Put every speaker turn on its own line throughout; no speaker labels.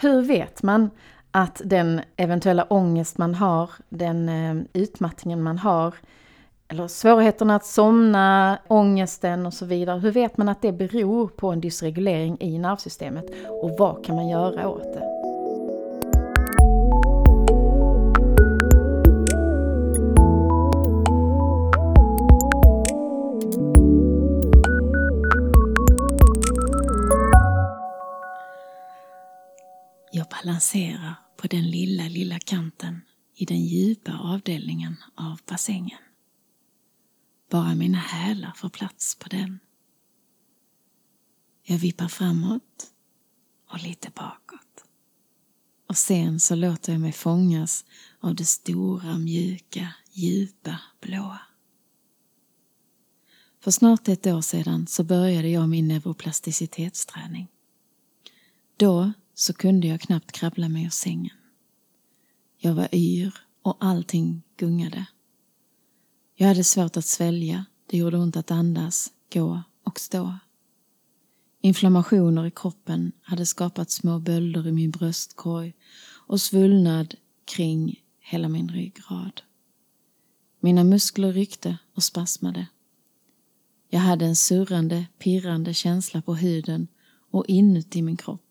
Hur vet man att den eventuella ångest man har, den eh, utmattningen man har, eller svårigheterna att somna, ångesten och så vidare. Hur vet man att det beror på en dysregulering i nervsystemet och vad kan man göra åt det?
Jag balanserar på den lilla, lilla kanten i den djupa avdelningen av bassängen. Bara mina hälar får plats på den. Jag vippar framåt och lite bakåt. Och sen så låter jag mig fångas av det stora, mjuka, djupa, blåa. För snart ett år sedan så började jag min neuroplasticitetsträning. Då så kunde jag knappt krabbla mig ur sängen. Jag var yr och allting gungade. Jag hade svårt att svälja, det gjorde ont att andas, gå och stå. Inflammationer i kroppen hade skapat små bölder i min bröstkorg och svullnad kring hela min ryggrad. Mina muskler ryckte och spasmade. Jag hade en surrande, pirrande känsla på huden och inuti min kropp.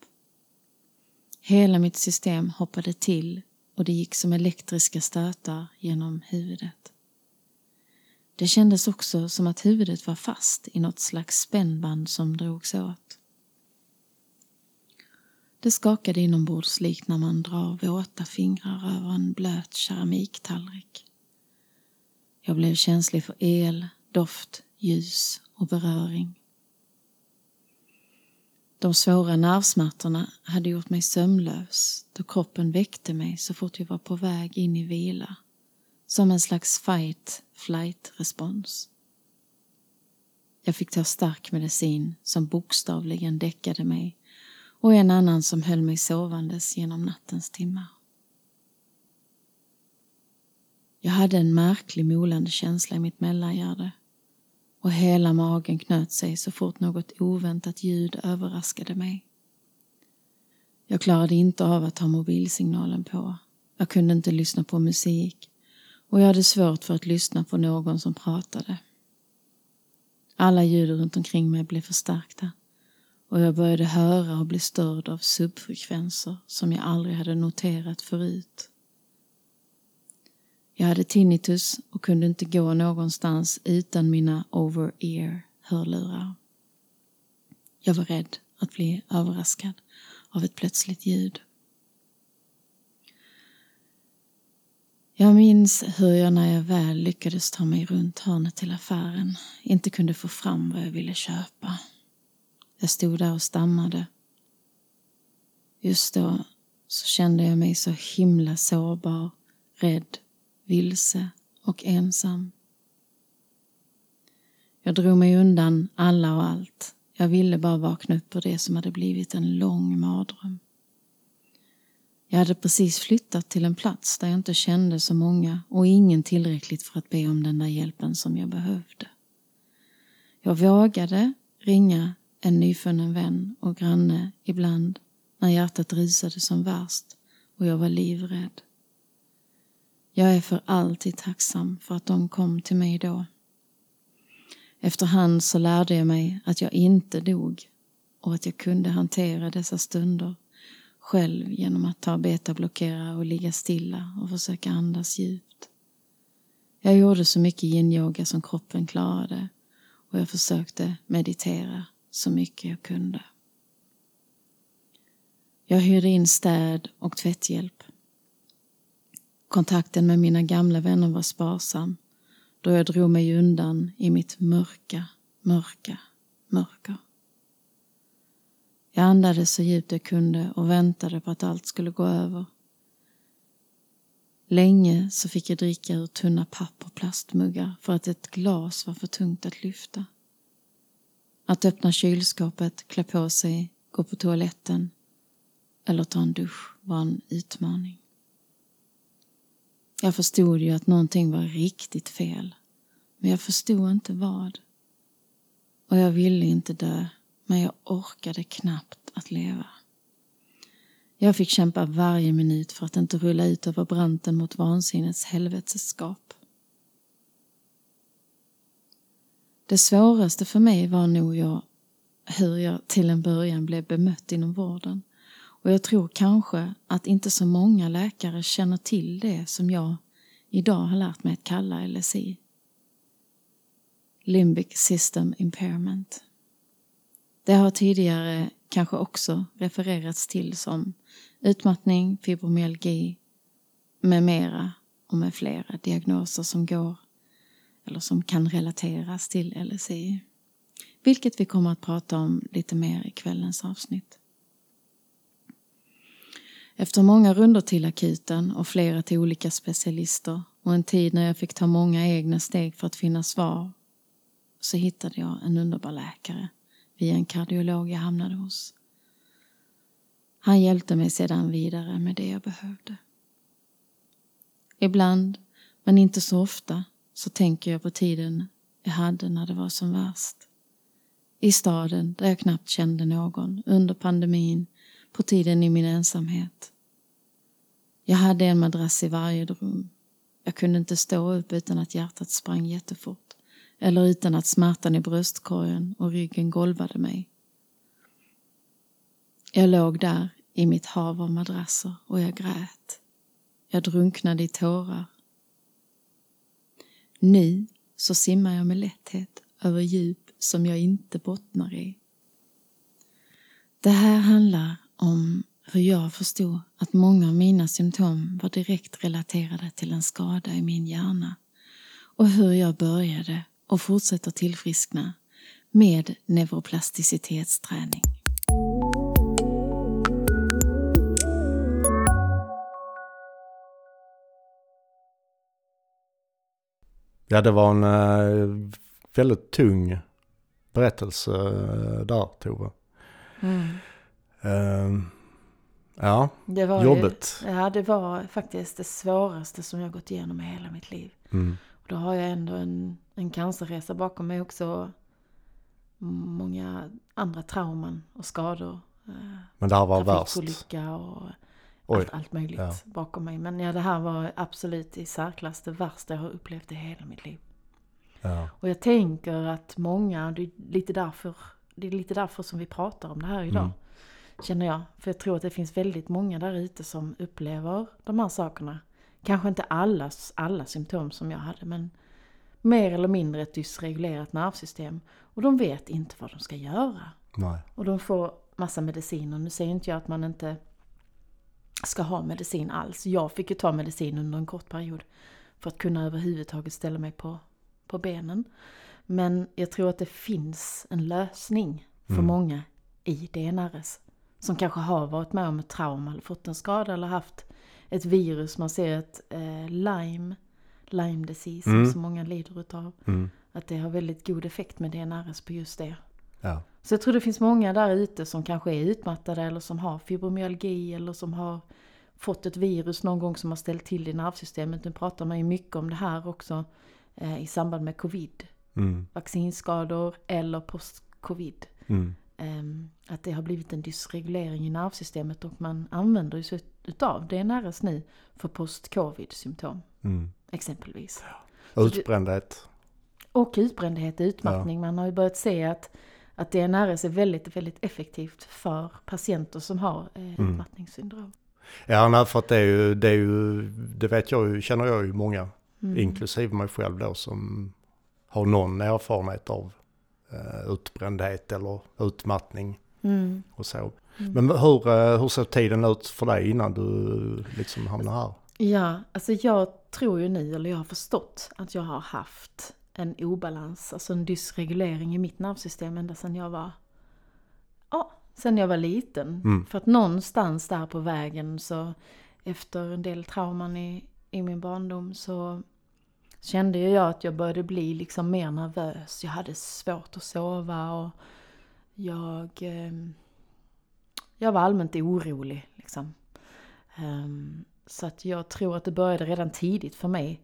Hela mitt system hoppade till och det gick som elektriska stötar genom huvudet. Det kändes också som att huvudet var fast i något slags spännband som drogs åt. Det skakade inombords likt när man drar våta fingrar över en blöt keramiktallrik. Jag blev känslig för el, doft, ljus och beröring. De svåra nervsmärtorna hade gjort mig sömnlös då kroppen väckte mig så fort jag var på väg in i vila. Som en slags fight-flight-respons. Jag fick ta stark medicin som bokstavligen däckade mig och en annan som höll mig sovandes genom nattens timmar. Jag hade en märklig molande känsla i mitt mellangärde och hela magen knöt sig så fort något oväntat ljud överraskade mig. Jag klarade inte av att ha mobilsignalen på. Jag kunde inte lyssna på musik och jag hade svårt för att lyssna på någon som pratade. Alla ljud runt omkring mig blev förstärkta och jag började höra och bli störd av subfrekvenser som jag aldrig hade noterat förut. Jag hade tinnitus och kunde inte gå någonstans utan mina over-ear hörlurar. Jag var rädd att bli överraskad av ett plötsligt ljud. Jag minns hur jag när jag väl lyckades ta mig runt hörnet till affären inte kunde få fram vad jag ville köpa. Jag stod där och stammade. Just då så kände jag mig så himla sårbar, rädd vilse och ensam. Jag drog mig undan alla och allt. Jag ville bara vakna upp ur det som hade blivit en lång mardröm. Jag hade precis flyttat till en plats där jag inte kände så många och ingen tillräckligt för att be om den där hjälpen som jag behövde. Jag vågade ringa en nyfunnen vän och granne ibland när hjärtat rusade som värst och jag var livrädd. Jag är för alltid tacksam för att de kom till mig då. Efterhand så lärde jag mig att jag inte dog och att jag kunde hantera dessa stunder själv genom att ta betablockera och ligga stilla och försöka andas djupt. Jag gjorde så mycket yin-yoga som kroppen klarade och jag försökte meditera så mycket jag kunde. Jag hyrde in städ och tvätthjälp Kontakten med mina gamla vänner var sparsam då jag drog mig undan i mitt mörka, mörka mörker. Jag andades så djupt jag kunde och väntade på att allt skulle gå över. Länge så fick jag dricka ur tunna papp och plastmuggar för att ett glas var för tungt att lyfta. Att öppna kylskåpet, klä på sig, gå på toaletten eller ta en dusch var en utmaning. Jag förstod ju att någonting var riktigt fel. Men jag förstod inte vad. Och jag ville inte dö, men jag orkade knappt att leva.
Jag fick kämpa varje minut för att inte rulla ut över branten mot vansinnets helvetesskap. Det svåraste för mig var nog jag, hur jag till en början blev bemött inom vården. Och jag tror kanske att inte så många läkare känner till det som jag idag har lärt mig att kalla LSI. Limbic System Impairment. Det har tidigare kanske också refererats till som utmattning, fibromyalgi med mera och med flera diagnoser som går eller som kan relateras till LSI. Vilket vi kommer att prata om lite mer i kvällens avsnitt. Efter många runder till akuten och flera till olika specialister och en tid när jag fick ta många egna steg för att finna svar så hittade jag en underbar läkare via en kardiolog jag hamnade hos. Han hjälpte mig sedan vidare med det jag behövde. Ibland, men inte så ofta, så tänker jag på tiden jag hade när det var som värst. I staden där jag knappt kände någon, under pandemin, på tiden i min ensamhet. Jag hade en madrass i varje rum. Jag kunde inte stå upp utan att hjärtat sprang jättefort eller utan att smärtan i bröstkorgen och ryggen golvade mig. Jag låg där i mitt hav av madrasser och jag grät. Jag drunknade i tårar. Nu så simmar jag med lätthet över djup som jag inte bottnar i. Det här handlar om hur jag förstod att många av mina symptom var direkt relaterade till en skada i min hjärna och hur jag började och fortsätter tillfriskna med neuroplasticitetsträning.
Ja, det var en äh, väldigt tung berättelse äh, där, Tove. Mm. Uh, ja,
det var
jobbet.
Ju, ja, det var faktiskt det svåraste som jag gått igenom i hela mitt liv. Mm. Och då har jag ändå en, en cancerresa bakom mig också. Många andra trauman och skador.
Men det här var värst?
Trafikolycka och allt, allt möjligt ja. bakom mig. Men ja, det här var absolut i särklass det värsta jag har upplevt i hela mitt liv. Ja. Och jag tänker att många, det är lite därför, det är lite därför som vi pratar om det här idag. Mm. Känner jag. För jag tror att det finns väldigt många där ute som upplever de här sakerna. Kanske inte allas, alla symptom som jag hade men mer eller mindre ett dysregulerat nervsystem. Och de vet inte vad de ska göra.
Nej.
Och de får massa mediciner. Nu säger inte jag att man inte ska ha medicin alls. Jag fick ju ta medicin under en kort period för att kunna överhuvudtaget ställa mig på, på benen. Men jag tror att det finns en lösning för mm. många i DNRS. Som kanske har varit med om ett trauma eller fått en skada eller haft ett virus. Man ser ett eh, Lyme, Lyme disease mm. som många lider utav. Mm. Att det har väldigt god effekt med DNRS på just det.
Ja.
Så jag tror det finns många där ute som kanske är utmattade eller som har fibromyalgi eller som har fått ett virus någon gång som har ställt till i nervsystemet. Nu pratar man ju mycket om det här också eh, i samband med covid. Mm. Vaccinskador eller post-covid. Mm. Eh, att det har blivit en dysreglering i nervsystemet och man använder sig utav DNRS nu för post-covid symptom. Mm. Exempelvis.
Ja. Utbrändhet.
Och utbrändhet, utmattning. Ja. Man har ju börjat se att att DNRS är väldigt, väldigt effektivt för patienter som har eh, mm. utmattningssyndrom.
Ja, nej, för att det är ju, det, är ju, det vet jag ju, känner jag ju många, mm. inklusive mig själv då, som har någon erfarenhet av eh, utbrändhet eller utmattning mm. och så. Mm. Men hur, eh, hur såg tiden ut för dig innan du liksom hamnade här?
Ja, alltså jag tror ju nu, eller jag har förstått att jag har haft en obalans, alltså en dysregulering i mitt nervsystem ända sedan jag var, ja, sen jag var liten. Mm. För att någonstans där på vägen så efter en del trauman i, i min barndom så kände jag att jag började bli liksom mer nervös. Jag hade svårt att sova och jag, eh, jag var allmänt orolig. Liksom. Um, så att jag tror att det började redan tidigt för mig.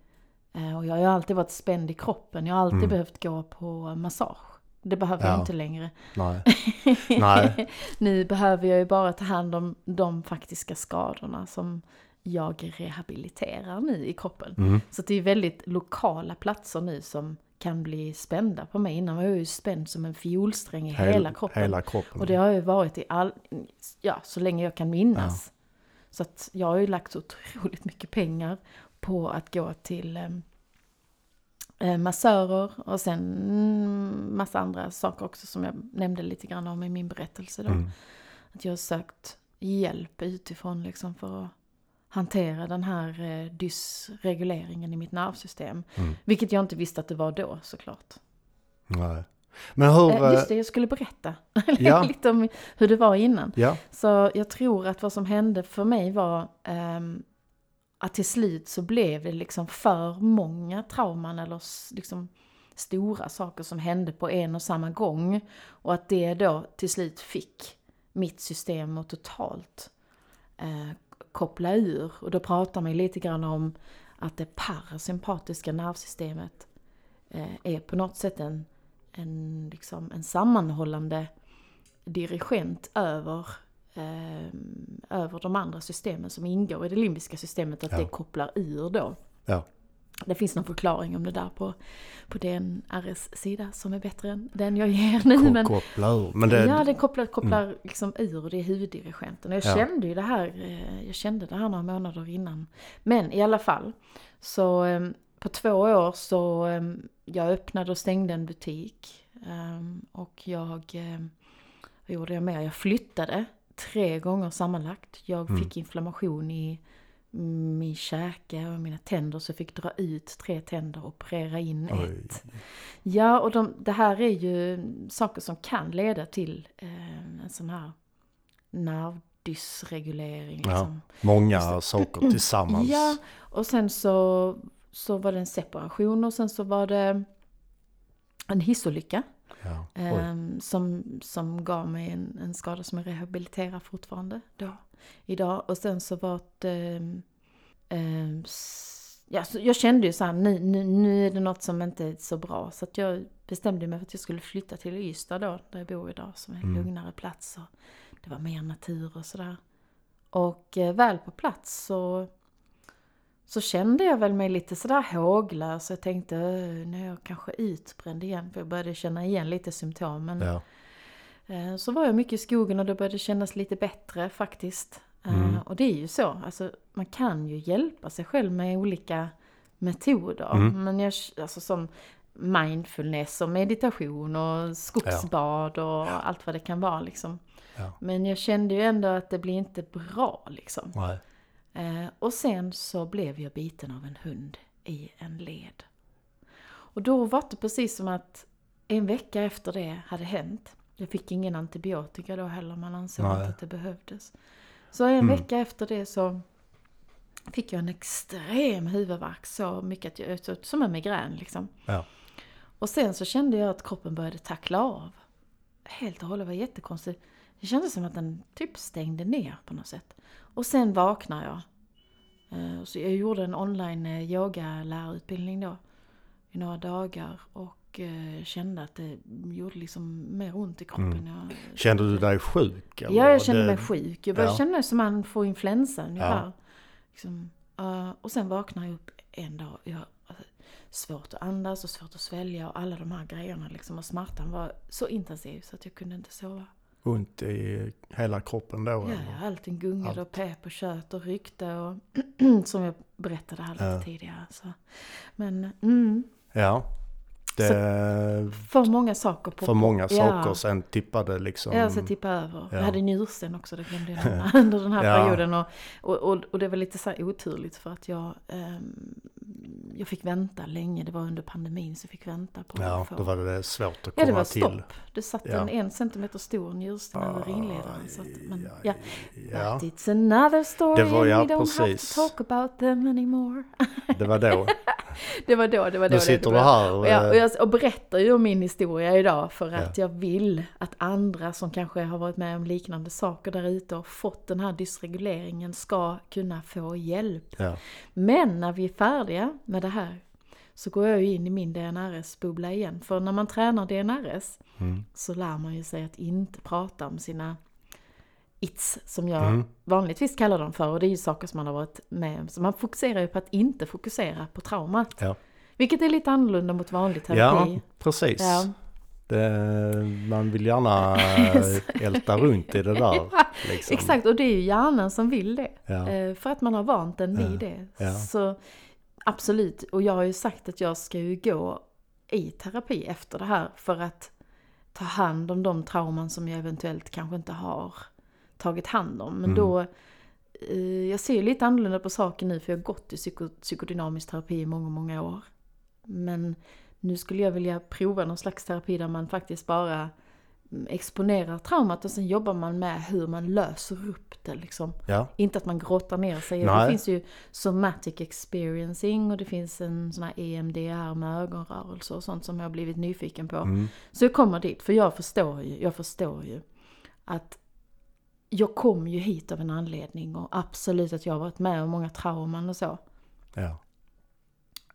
Eh, och jag har alltid varit spänd i kroppen. Jag har alltid mm. behövt gå på massage. Det behöver jag
Ja.
inte längre.
Nej. Nej.
nu behöver jag ju bara ta hand om de faktiska skadorna som jag rehabiliterar nu i kroppen.
Mm.
Så det är väldigt lokala platser nu som kan bli spända på mig. Innan var jag ju spänd som en fiolsträng i
Hel-
hela kroppen.
Hela kroppen.
Och det har ju varit i all, ja, så länge jag kan minnas. Så att jag har ju lagt otroligt mycket pengar på att gå till eh, eh, massörer och sen mm, massa andra saker också som jag nämnde lite grann om i min berättelse då.
Mm.
Att jag har sökt hjälp utifrån liksom för att hantera den här eh, dysreguleringen i mitt nervsystem.
Mm.
Vilket jag inte visste att det var då såklart.
Nej. Men hur...
Eh,
eh,
just det, jag skulle berätta
Ja.
lite om hur det var innan.
Ja.
Så jag tror att vad som hände för mig var ehm, att till slut så blev det liksom för många trauman eller liksom stora saker som hände på en och samma gång. Och att det då till slut fick mitt system att totalt eh, koppla ur. Och då pratar man ju lite grann om att det parasympatiska nervsystemet eh, är på något sätt en, en, liksom, en sammanhållande dirigent över, eh, över de andra systemen som ingår i det limbiska systemet, att
Ja.
det kopplar ur då.
Ja.
Det finns någon förklaring om det där på, på DNRs sida som är bättre än den jag ger nu. Men,
koppla ur. Men det...
ja, den kopplar, kopplar liksom ur, det är huvuddirigenten. Och jag
Ja.
kände ju det här, eh, jag kände det här några månader innan. Men i alla fall, så eh, på två år så, eh, jag öppnade och stängde en butik. Och jag, vad gjorde jag mer? Jag flyttade tre gånger sammanlagt. Jag
Mm.
fick inflammation i min käke och mina tänder så jag fick dra ut tre tänder och operera in
Oj.
ett. Ja, och de, det här är ju saker som kan leda till eh, en sån här nervdysregulering.
Ja,
Liksom.
Många saker tillsammans.
Ja, och sen så, så var det en separation och sen så var det en hissolycka.
Ja.
Ehm, som, som gav mig en, en skada som jag rehabiliterar fortfarande då, idag. Och sen så var det... ehm, ehm, s- ja, så jag kände ju så här, nu, nu, nu är det något som inte är så bra. Så att jag bestämde mig för att jag skulle flytta till Ystad då, där jag bor idag, som är en
Mm.
lugnare plats. Och det var mer natur och sådär. Och eh, väl på plats så, så kände jag väl mig lite sådär håglös. Jag tänkte, "Ö, nu är jag kanske utbränd igen. För jag började känna igen lite symptomen.
Ja.
Eh, Så var jag mycket i skogen och det började kännas lite bättre faktiskt. Eh,
Mm.
Och det är ju så, alltså man kan ju hjälpa sig själv med olika metoder.
Mm.
Men jag, alltså som mindfulness och meditation och skogsbad och allt vad det kan vara liksom.
Ja.
Men jag kände ju ändå att det blir inte bra liksom.
Nej.
Eh, och sen så blev jag biten av en hund i en led. Och då var det precis som att en vecka efter det hade hänt. Jag fick ingen antibiotika då heller, man ansåg
Nej.
att det behövdes. Så en
Mm.
vecka efter det så fick jag en extrem huvudvärk, så mycket att jag så, som en migrän liksom.
Ja.
Och sen så kände jag att kroppen började tackla av. Helt och hållet, var jättekonstigt. Det kändes som att den typ stängde ner på något sätt. Och sen vaknade jag. Eh, Så jag gjorde en online eh, yogalärarutbildning då i några dagar och eh, kände att det gjorde liksom mer ont i kroppen.
Mm.
Jag,
Kände du dig sjuk? eller?
ja, jag kände
Det-
mig sjuk. Jag började
Ja.
känna som man får influensa
Ja.
ungefär. Liksom, eh, och sen vaknade jag upp en dag. Jag hade svårt att andas och svårt att svälja och alla de här grejerna. Liksom, och smärtan var så intensiv så att jag kunde inte sova.
Ont i hela kroppen då?
Ja,
eller?
allting gungade
Allt.
och pep och kött och ryckte och som jag berättade lite
Ja.
tidigare. Så. Men mm,
Ja. Det,
för många saker på
för många
Ja.
saker sen tippade liksom...
Ja, så tippa över.
Ja.
Jag hade njursten också, det glömde jag nämna under den här
Ja.
perioden. Och, och, och, det var lite så här oturligt för att jag, ehm, jag fick vänta länge. Det var under pandemin så jag fick vänta på
Ja, då var det svårt att komma
Ja, det var
till.
stopp. Det satt
Ja.
en en centimeter stor njursten över ringledaren. Så att, men, ja.
ja,
But it's another story
Det var- ja,
we don't
precis.
have to talk about them anymore.
det var då.
Det var då, det var då.
Nu sitter du här
Och jag, och
eh,
jag och berättar ju om min historia idag för
Ja.
att jag vill att andra som kanske har varit med om liknande saker där ute och fått den här dysreguleringen ska kunna få hjälp.
Ja.
Men när vi är färdiga med det här så går jag ju in i min DNRS-bubbla igen. För när man tränar DNRS
Mm.
så lär man ju sig att inte prata om sina its, som jag
Mm.
vanligtvis kallar dem för. Och det är ju saker som man har varit med om. Så man fokuserar ju på att inte fokusera på traumat.
Ja.
Vilket är lite annorlunda mot vanlig
Ja,
terapi.
precis.
Ja.
Det, man vill gärna älta runt i det där. Liksom.
Exakt, och det är ju hjärnan som vill det.
Ja.
Eh, För att man har vant den vid
Ja,
det.
ja.
Så absolut, och jag har ju sagt att jag ska ju gå i terapi efter det här för att ta hand om de trauman som jag eventuellt kanske inte har tagit hand om. Men
Mm.
då, eh, jag ser ju lite annorlunda på saken nu för jag har gått i psyko, psykodynamisk terapi i många, många år. Men nu skulle jag vilja prova någon slags terapi där man faktiskt bara mm, exponerar traumat och sen jobbar man med hur man löser upp det liksom.
Ja.
Inte att man grottar ner sig. Det
Nej.
finns ju somatic experiencing och det finns en sån här EMDR med ögonrörelser och sånt som jag har blivit nyfiken på.
Mm.
Så jag kommer dit, för jag förstår ju, jag förstår ju att jag kom ju hit av en anledning och absolut att jag har varit med om många trauman och så.
Ja.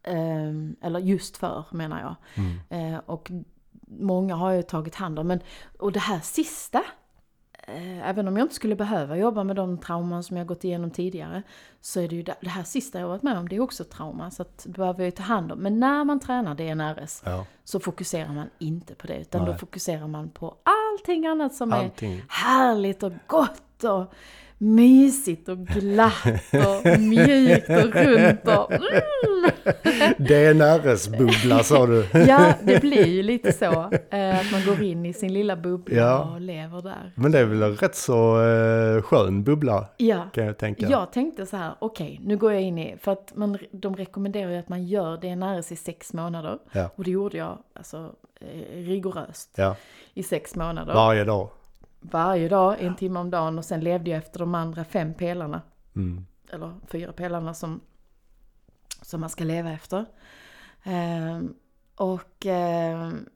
Ehm, eller just för menar jag.
Mm.
Eh, och många har ju tagit hand om. Men, och det här sista, eh, även om jag inte skulle behöva jobba med de trauman som jag gått igenom tidigare, så är det ju det, här sista jag varit med om, det är också trauma. Så att det behöver jag ju ta hand om. Men när man tränar DNRS
ja.
så fokuserar man inte på det. Utan då
Nej.
fokuserar man på allting annat som är
Allting.
härligt och gott och mysigt och glatt och mjukt och runt och mm.
DNRS-bubbla sa du.
Ja, det blir ju lite så. eh, Att man går in i sin lilla bubbla
Ja.
och lever där.
Men det är väl en rätt så eh, skön bubbla
Ja,
kan jag tänka.
jag tänkte så här, okej, nu går jag in i, för att man, de rekommenderar ju att man gör DNRS i sex månader.
Ja.
Och det gjorde jag, alltså eh, rigoröst,
Ja.
i sex månader.
Varje dag.
Varje dag, en timme om dagen och sen levde jag efter de andra fem pelarna.
Mm.
eller fyra pelarna som, som man ska leva efter. Ehm, och, ehm,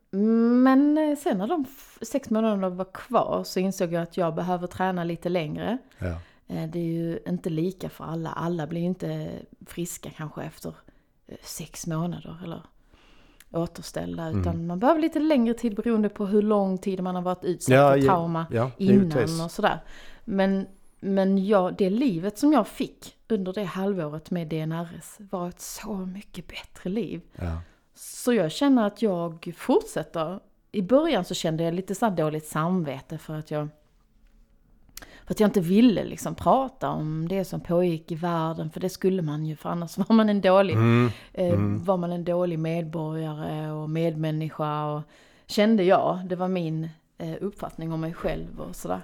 men sen när de sex månaderna var kvar så insåg jag att jag behöver träna lite längre.
Ja.
Eh, det är ju inte lika för alla. Alla blir ju inte friska kanske efter eh, sex månader eller återställda.
Mm.
Utan man behöver lite längre tid beroende på hur lång tid man har varit utsatt
Ja,
för trauma
ja,
innan och sådär. Men, men jag, det livet som jag fick under det halvåret med DNRS var ett så mycket bättre liv. Så jag känner att jag fortsätter. I början så kände jag lite så dåligt samvete för att jag för att jag inte ville liksom prata om det som pågick i världen, för det skulle man ju, för annars var man en dålig,
Mm.
eh, var man en dålig medborgare och medmänniska och kände jag, det var min eh, uppfattning om mig själv och sådär.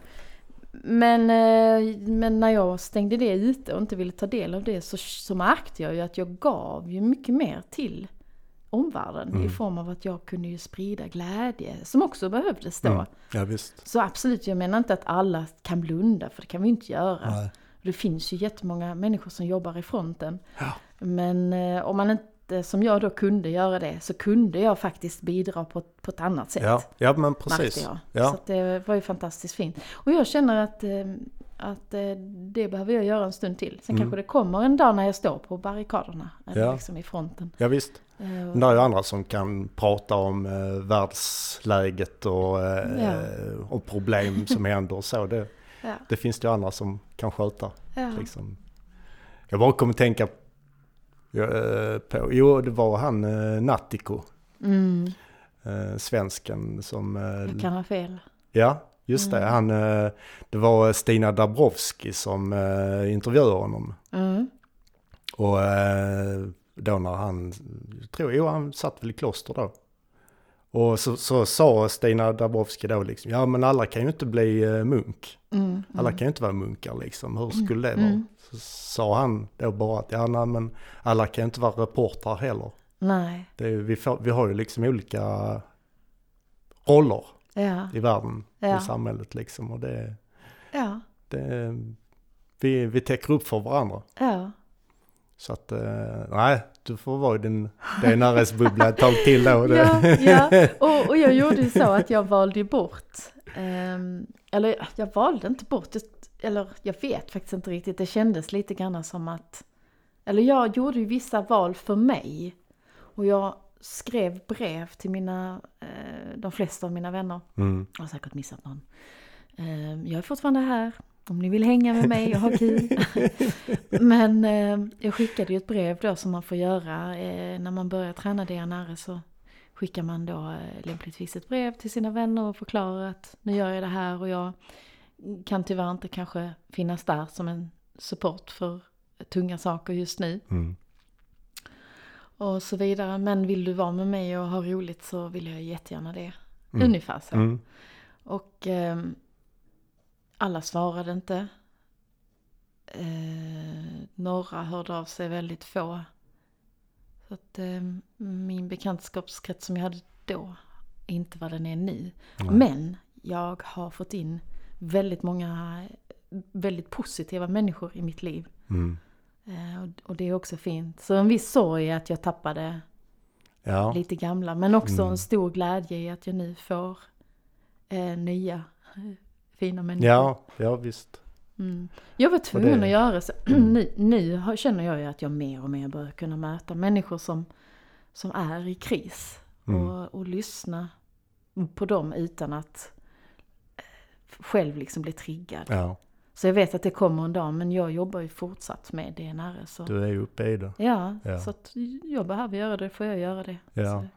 Men, eh, men när jag stängde det ute och inte ville ta del av det så, så märkte jag ju att jag gav ju mycket mer till omvärlden
Mm.
i form av att jag kunde ju sprida glädje som också behövdes då.
Mm. Ja visst.
Så absolut, jag menar inte att alla kan blunda för det kan vi inte göra.
Nej.
Det finns ju jättemånga människor som jobbar i fronten.
Ja.
Men eh, om man inte, som jag då kunde göra det, så kunde jag faktiskt bidra på, på ett annat sätt.
Ja, ja men precis.
jag. Så
Ja.
att det var ju fantastiskt fint. Och jag känner att, eh, att eh, det behöver jag göra en stund till. Sen
Mm.
kanske det kommer en dag när jag står på barrikaderna. Eller
Ja.
liksom i fronten.
ja visst.
Eh,
det är ju andra som kan prata om eh, världsläget och, eh,
Ja.
och problem som händer och så. Det,
ja.
det finns det ju andra som kan sköta. Liksom. Jag bara kom att tänka eh, på, jo det var han eh, Nattiko,
Mm,
eh, svensken som...
jag kan ha fel.
Ja, just det.
Mm.
Han, eh, det var Stina Dabrowski som eh, intervjuade honom.
Mm.
Och eh, då när han, jag tror, jo han satt väl i kloster då. Och så, så sa Stina Dabrowski då liksom, ja men alla kan ju inte bli munk.
Mm.
Alla
mm.
kan ju inte vara munkar liksom, hur skulle det vara?
Mm.
Så sa han då bara att, ja nej, men alla kan ju inte vara reportrar heller.
Nej,
Det vi, får, vi har ju liksom olika roller
ja,
i världen,
Ja.
i samhället liksom. Och det,
ja,
det, vi, vi täcker upp för varandra.
ja.
Så att, eh, nej, du får vara i din DNRS-bubbla ett tag till då.
Ja, ja. Och, och jag gjorde ju så att jag valde bort, ehm, eller jag valde inte bort, eller jag vet faktiskt inte riktigt, det kändes lite grann som att, eller jag gjorde ju vissa val för mig. Och jag skrev brev till mina, eh, de flesta av mina vänner.
Mm.
Jag har säkert missat någon. Eh, jag är fortfarande här. Om ni vill hänga med mig och ha kul. Men eh, jag skickade ju ett brev då som man får göra eh, när man börjar träna DNR så skickar man då eh, lämpligtvis ett brev till sina vänner och förklarar att nu gör jag det här och jag kan tyvärr inte kanske finnas där som en support för tunga saker just nu.
Mm.
Och så vidare. Men vill du vara med mig och ha roligt så vill jag jättegärna det.
Mm.
Ungefär så.
Mm.
Och ehm, alla svarade inte. Eh, några hörde av sig, väldigt få. Så att ehm, min bekantskapskrets som jag hade då inte vad den är nu.
Nej.
Men jag har fått in väldigt många väldigt positiva människor i mitt liv.
Mm.
Eh, och- det är också fint. Så en viss sorg att jag tappade
Ja.
lite gamla. Men också
Mm.
en stor glädje i att jag nu får eh, nya eh, fina människor.
ja, ja visst.
Mm. Jag var tvungen
det-
att göra så.
Mm.
nu nu känner jag ju att jag mer och mer börjar kunna möta människor som, som är i kris.
Mm.
Och, och lyssna på dem utan att eh, själv liksom bli triggad.
Ja,
Så jag vet att det kommer en dag men jag jobbar ju fortsatt med DNR. Så.
du är ju uppe i det.
Ja,
Ja.
så att jag behöver göra det, får jag göra det.
Ja.
Så,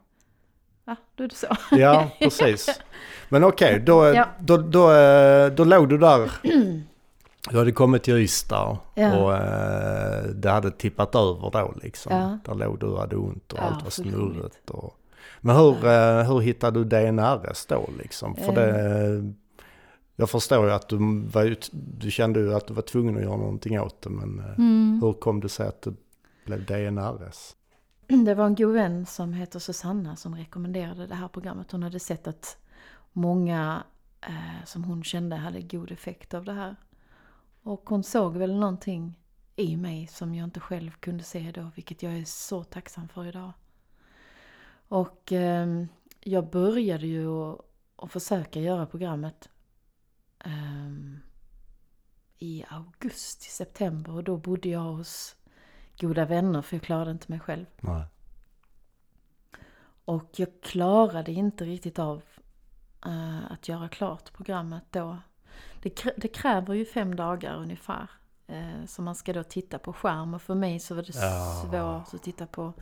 ja, då är det så.
Ja, precis. Men okej, då,
Ja.
då, då, eh, då låg du där. Du hade kommit till Ystad
Ja.
och eh, det hade tippat över då liksom.
Ja.
Där låg du och hade ont och
Ja,
allt var snurrigt. Och... Men hur, eh, hur hittade du DNRS då liksom? För
Eh.
det, jag förstår ju att du, var, du kände ju att du var tvungen att göra någonting åt det. Men eh,
Mm.
hur kom det sig att det blev DNRS?
Det var en god vän som heter Susanna som rekommenderade det här programmet. Hon hade sett att många eh, som hon kände hade god effekt av det här. Och hon såg väl någonting i mig som jag inte själv kunde se då, vilket jag är så tacksam för idag. Och eh, jag började ju att försöka göra programmet eh, i augusti, september och då bodde jag hos goda vänner för jag klarade inte mig själv.
Nej.
Och jag klarade inte riktigt av eh, att göra klart programmet då. Det, krä- det kräver ju fem dagar ungefär. Uh, så man ska då titta på skärm och för mig så var det
Ja.
svårt att titta på,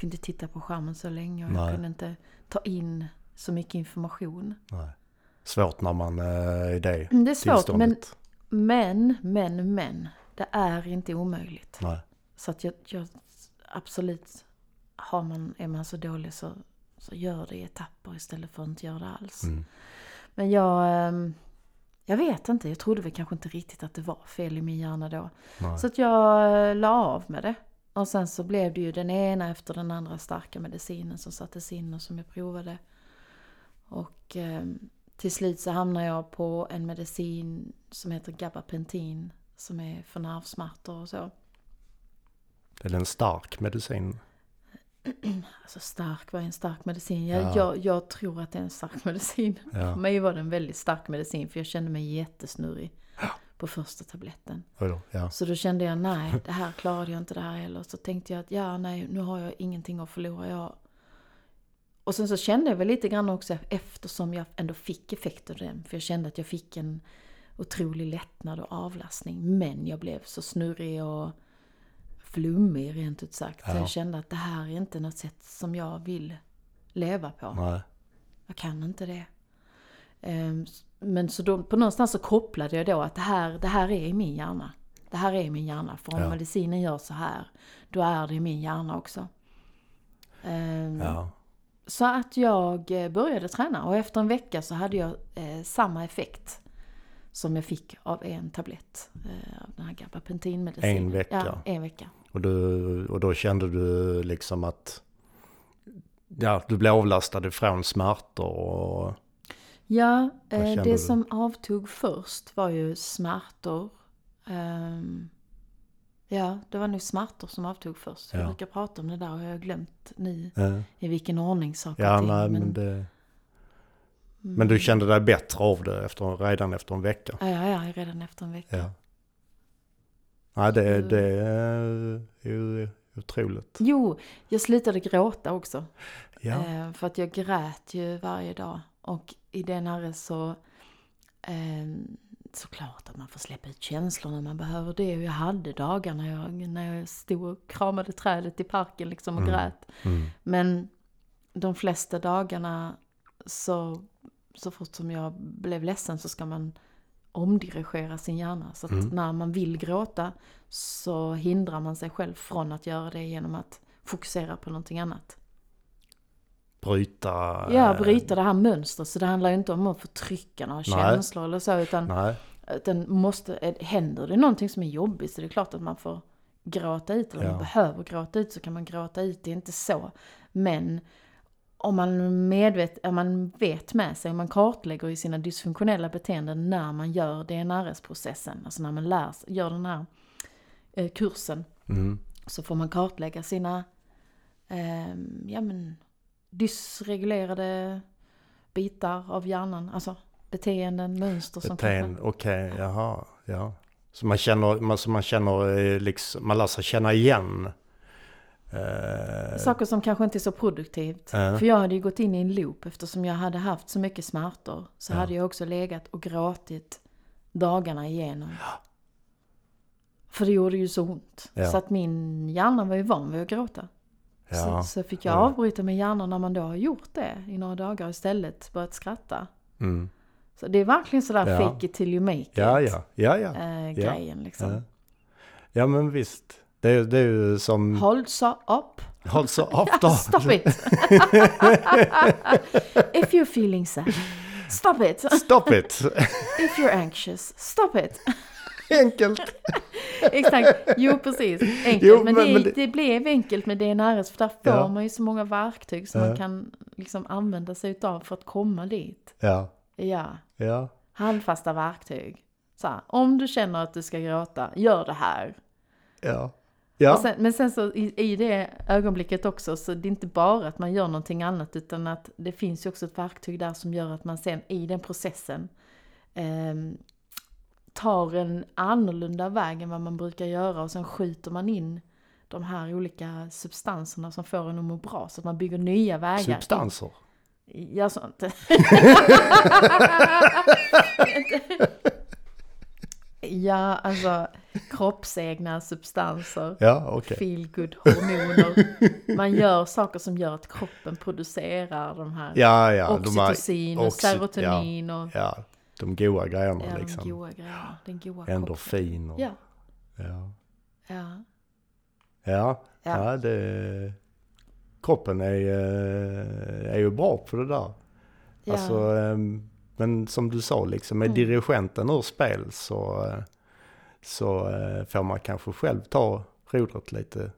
kunde titta på skärmen så länge och jag
Nej.
kunde inte ta in så mycket information.
Nej. Svårt när man eh, är i det
Mm, Det är svårt men, men, men, men. Det är inte omöjligt.
Nej.
Så att jag, jag absolut, har man, är man så dålig så, så gör det i etapper istället för att inte göra det alls.
Mm.
Men jag, ehm, jag vet inte, jag trodde väl kanske inte riktigt att det var fel i min hjärna då.
Nej.
Så att jag eh, la av med det. Och sen så blev det ju den ena efter den andra starka medicinen som sattes in och som jag provade. Och ehm, till slut så hamnade jag på en medicin som heter gabapentin. Som är för nervsmärtor och så.
Det är en stark medicin.
Alltså stark, vad är en stark medicin? Jag,
Ja.
jag, jag tror att det är en stark medicin.
Ja.
För mig var det en väldigt stark medicin för jag kände mig jättesnurrig på första tabletten.
Ja.
Så då kände jag nej, det här klarade jag inte det här heller. Så tänkte jag att ja, nej, nu har jag ingenting att förlora. Jag... Och sen så kände jag väl lite grann också eftersom jag ändå fick effekt av den. För jag kände att jag fick en otrolig lättnad och avlastning. Men jag blev så snurrig och flummig rent ut sagt. Så
Ja.
jag kände att det här är inte något sätt som jag vill leva på.
Nej.
Jag kan inte det. Ehm, Men så då, på någonstans så kopplade jag då att det här, det här är i min hjärna. Det här är i min hjärna. För om
Ja.
medicinen gör så här, då är det i min hjärna också. Ehm,
Ja.
Så att jag eh, började träna och efter en vecka så hade jag eh, samma effekt som jag fick av en tablett eh, av den här gabapentinmedicinen.
En vecka?
Ja, en vecka.
Och, du, och då kände du liksom att ja, du blev avlastad ifrån smärtor och
Ja, eh, det
du?
som avtog först var ju smärtor. Ehm, ja, det var nog smärtor som avtog först. Jag
Ja.
brukar prata om det där och jag har glömt nu
eh,
i vilken ordning saker
ja,
och ting.
nej, men, det, men du kände dig bättre av det efter, redan efter en vecka?
Ja, ja, ja, redan efter en vecka.
Ja. Nej, det,
Mm.
det är ju otroligt.
Jo, jag slutade gråta också.
Ja,
Eh, för att jag grät ju varje dag. Och i den här så... Eh, såklart att man får släppa ut känslor när man behöver det. Och jag hade dagar när jag, när jag stod och kramade trädet i parken liksom och
Mm.
grät.
mm.
Men de flesta dagarna så, så fort som jag blev ledsen så ska man omdirigera sin hjärna. Så att
Mm.
när man vill gråta så hindrar man sig själv från att göra det genom att fokusera på någonting annat.
Bryta...
Ja,
eh,
bryta det här mönstret. Så det handlar ju inte om att förtrycka några känslor eller så. Utan,
Nej,
utan måste, händer det någonting som är jobbigt så det är klart att man får gråta ut. Eller
Ja.
man behöver gråta ut så kan man gråta ut. Det är inte så. Men om man, medvet, om man vet med sig, om man kartlägger i sina dysfunktionella beteenden när man gör DNRS-processen, alltså när man lär, gör den här eh, kursen,
mm.
så får man kartlägga sina eh, ja, men, dysreglerade bitar av hjärnan. Alltså beteenden, mönster som
beteende, okej, jaha, ja. Så man känner, man, så man känner eh, liksom, man lär sig känna igen. Eh,
Saker som kanske inte är så produktivt.
Ja.
För jag hade ju gått in i en loop eftersom jag hade haft så mycket smärtor. Så
Ja.
hade jag också legat och gråtit dagarna igenom. För det gjorde ju så ont.
Ja.
Så att min hjärna var ju van vid att gråta.
Ja.
Så, så fick jag
Ja.
avbryta med hjärnan när man då har gjort det i några dagar istället. Börjat skratta.
Mm.
Så det är verkligen sådär
Ja.
fake it till you make it.
Ja, ja, ja, ja. Ja.
grejen liksom.
Ja, men visst. Det är, det är ju som...
Hold so up.
Håll så upp då.
Stop it! If you're feeling sad, stop it!
Stop it!
If you're anxious, stop it!
Enkelt.
Exakt, jo precis. Enkelt.
Jo,
men,
men-
det,
men det-
blev enkelt med DNRS för där får
Ja.
man ju så många verktyg som
Ja.
man kan liksom använda sig utav för att komma dit.
Ja,
Ja,
ja,
handfasta verktyg. Så här, om du känner att du ska gråta, gör det här.
ja. Ja,
sen, men sen så i, i det ögonblicket också så det är inte bara att man gör någonting annat utan att det finns ju också ett verktyg där som gör att man sen i den processen ehm, tar en annorlunda väg än vad man brukar göra och sen skjuter man in de här olika substanserna som får en att må bra så att man bygger nya vägar.
substanser.
Ja, sånt. ja, alltså kroppsegna substanser.
Ja, okej.
Feel good hormoner. Man gör saker som gör att kroppen producerar de här
Ja, ja. de här-
oxytocin och
oxy-
serotonin och
Ja, de goa grejerna
ja,
liksom.
de goa grejerna. Den goa kroppen.
Endorfin och...
Ja,
Ja.
ja.
Ja,
Ja.
det... Kroppen är, eh, är ju bra på det där.
ja.
Alltså, ehm, men som du sa, liksom, med
Mm.
dirigenten ur spel så, eh, så eh, får man kanske själv ta rodret lite.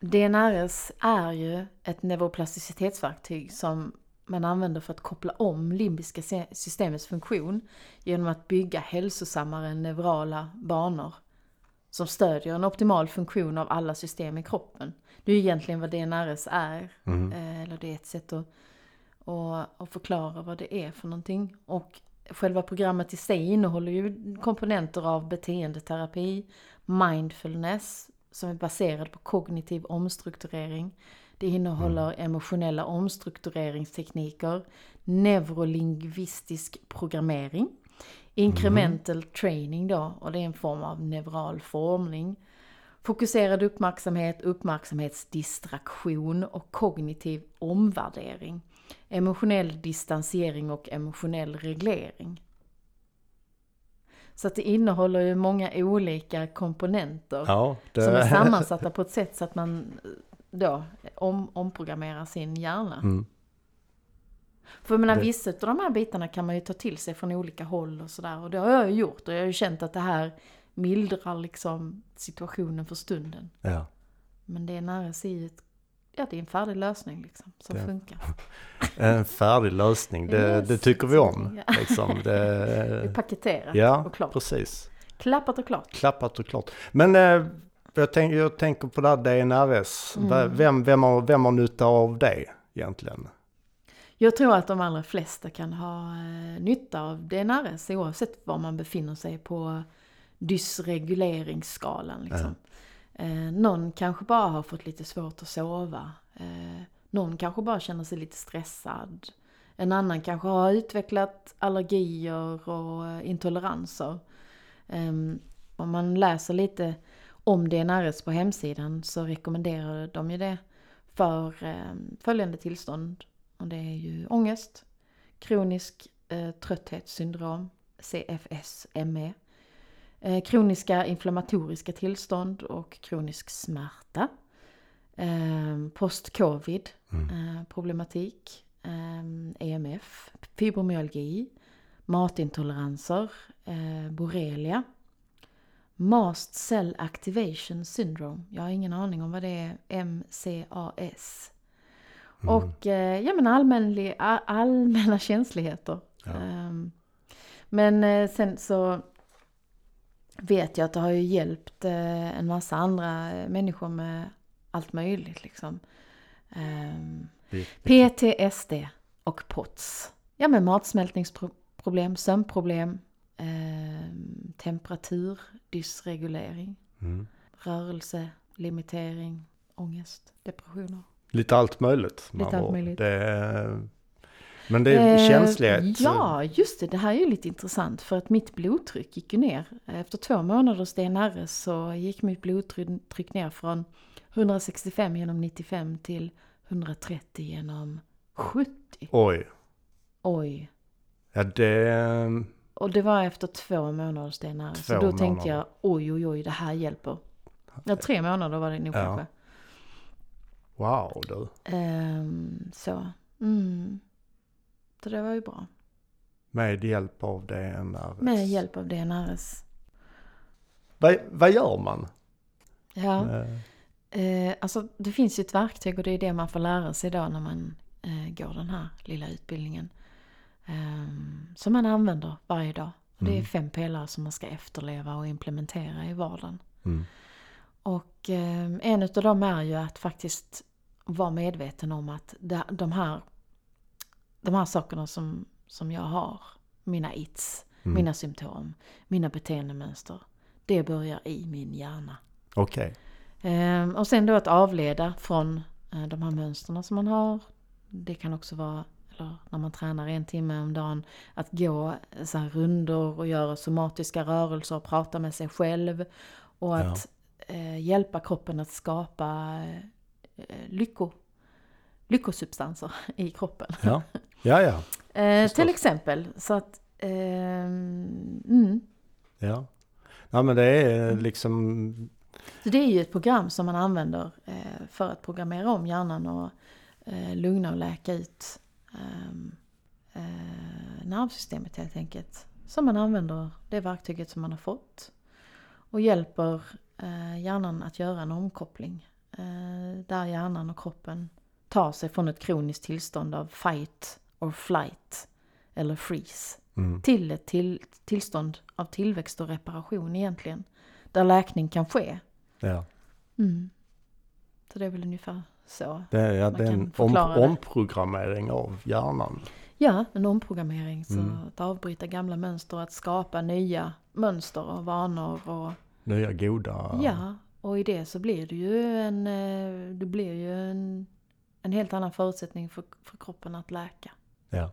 DNRS är ju ett neuroplasticitetsverktyg som man använder för att koppla om limbiska systemets funktion genom att bygga hälsosammare neurala banor som stödjer en optimal funktion av alla system i kroppen. Det är ju egentligen vad DNRS är,
Mm.
eh, eller det är ett sätt att, att, att förklara vad det är för någonting. Och själva programmet i sig innehåller ju komponenter av beteendeterapi, mindfulness, som är baserad på kognitiv omstrukturering. Det innehåller emotionella omstruktureringstekniker, neurolingvistisk programmering, incremental training då, och det är en form av neural formning. Fokuserad uppmärksamhet, uppmärksamhetsdistraktion och kognitiv omvärdering. Emotionell distansering och emotionell reglering. Så att det innehåller ju många olika komponenter
Ja, det,
som är sammansatta på ett sätt så att man då om, omprogrammerar sin hjärna.
Mm.
För jag menar,
Det-
vissa av de här bitarna kan man ju ta till sig från olika håll och sådär. Och det har jag ju gjort och jag har ju känt att det här mildrar liksom situationen för stunden.
ja.
Men det är nära sig ett, ja det är en färdig lösning liksom, som
Det-
funkar.
En färdig lösning, det, det tycker vi om.
Ja.
Liksom.
Det är
Det,
paketerat
ja,
och klart.
precis.
Klappat och klart.
Klappat och klart. Men eh, jag, tänk, jag tänker på det här DNRS.
Mm.
Vem, vem, har, vem har nytta av det egentligen?
Jag tror att de allra flesta kan ha eh, nytta av DNRS oavsett var man befinner sig på dysreguleringsskalan. Liksom. Eh, någon kanske bara har fått lite svårt att sova. Eh, någon kanske bara känner sig lite stressad. En annan kanske har utvecklat allergier och eh, intoleranser. Um, om man läser lite om DNRS på hemsidan så rekommenderar de ju det för um, följande tillstånd. Och det är ju ångest, kronisk uh, trötthetssyndrom, CFS-ME, uh, kroniska inflammatoriska tillstånd och kronisk smärta, uh, post-covid mm. problematik, EMF, fibromyalgi, matintoleranser, borrelia, Mast Cell Activation Syndrome. Jag har ingen aning om vad det är. MCAS. Mm. Och eh, ja men allmänlig, allmänna känsligheter. Ja. Um, men eh, sen så vet jag att det har ju hjälpt eh, en massa andra eh, människor med allt möjligt liksom. Um, PTSD och POTS. Ja men matsmältningsproblem, sömnproblem, eh, temperatur, dysregulering, mm. rörelse, limitering, ångest, depressioner.
Lite allt möjligt.
Lite allt möjligt.
Det, men det är eh, känslighet.
Ja, just det. Det här är ju lite intressant för att mitt blodtryck gick ju ner. Efter två månaders DNRS så gick mitt blodtryck ner från 165 genom 95 till 130 genom 70.
Oj.
Oj.
Ja, det
och det var efter två månader stenare. Två så då månader. tänkte jag oj oj oj det här hjälper. Ja tre månader var det nog ja. kanske.
Wow du.
Um, så. Mm. Så det var ju bra.
Med hjälp av DNRS?
Med hjälp av DNRS.
Vad, vad gör man?
Ja. Eh, alltså det finns ju ett verktyg och det är det man får lära sig då när man eh, går den här lilla utbildningen. Um, som man använder varje dag. Mm. Det är mm. fem pelare som man ska efterleva och implementera i vardagen. Mm. Och um, en av dem är ju att faktiskt vara medveten om att de här, de här sakerna som, som jag har, mina its, mm. mina symptom, mina beteendemönster, det börjar i min hjärna.
Okej.
Okay. Um, och sen då att avleda från uh, de här mönstren som man har. Det kan också vara eller när man tränar en timme om dagen, att gå så här rundor och göra somatiska rörelser och prata med sig själv. Och att ja. eh, hjälpa kroppen att skapa eh, lycko, lyckosubstanser i kroppen.
Ja, ja. ja.
eh, till exempel, så att... Eh, mm.
Ja. Ja men det är liksom...
Så det är ju ett program som man använder eh, för att programmera om hjärnan och eh, lugna och läka ut eh, nervsystemet helt enkelt. Som man använder det verktyget som man har fått. Och hjälper eh, hjärnan att göra en omkoppling. Eh, där hjärnan och kroppen tar sig från ett kroniskt tillstånd av fight or flight eller freeze. Mm. Till ett till, tillstånd av tillväxt och reparation egentligen. Där läkning kan ske.
Ja.
Mm. Så det är väl ungefär så.
Det är, ja, det är en om, omprogrammering av hjärnan.
Ja, en omprogrammering. Så mm. att avbryta gamla mönster, att skapa nya mönster och vanor. Och,
nya goda...
Ja, och i det så blir det ju en, eh, det blir ju en, en helt annan förutsättning för, för kroppen att läka.
Ja.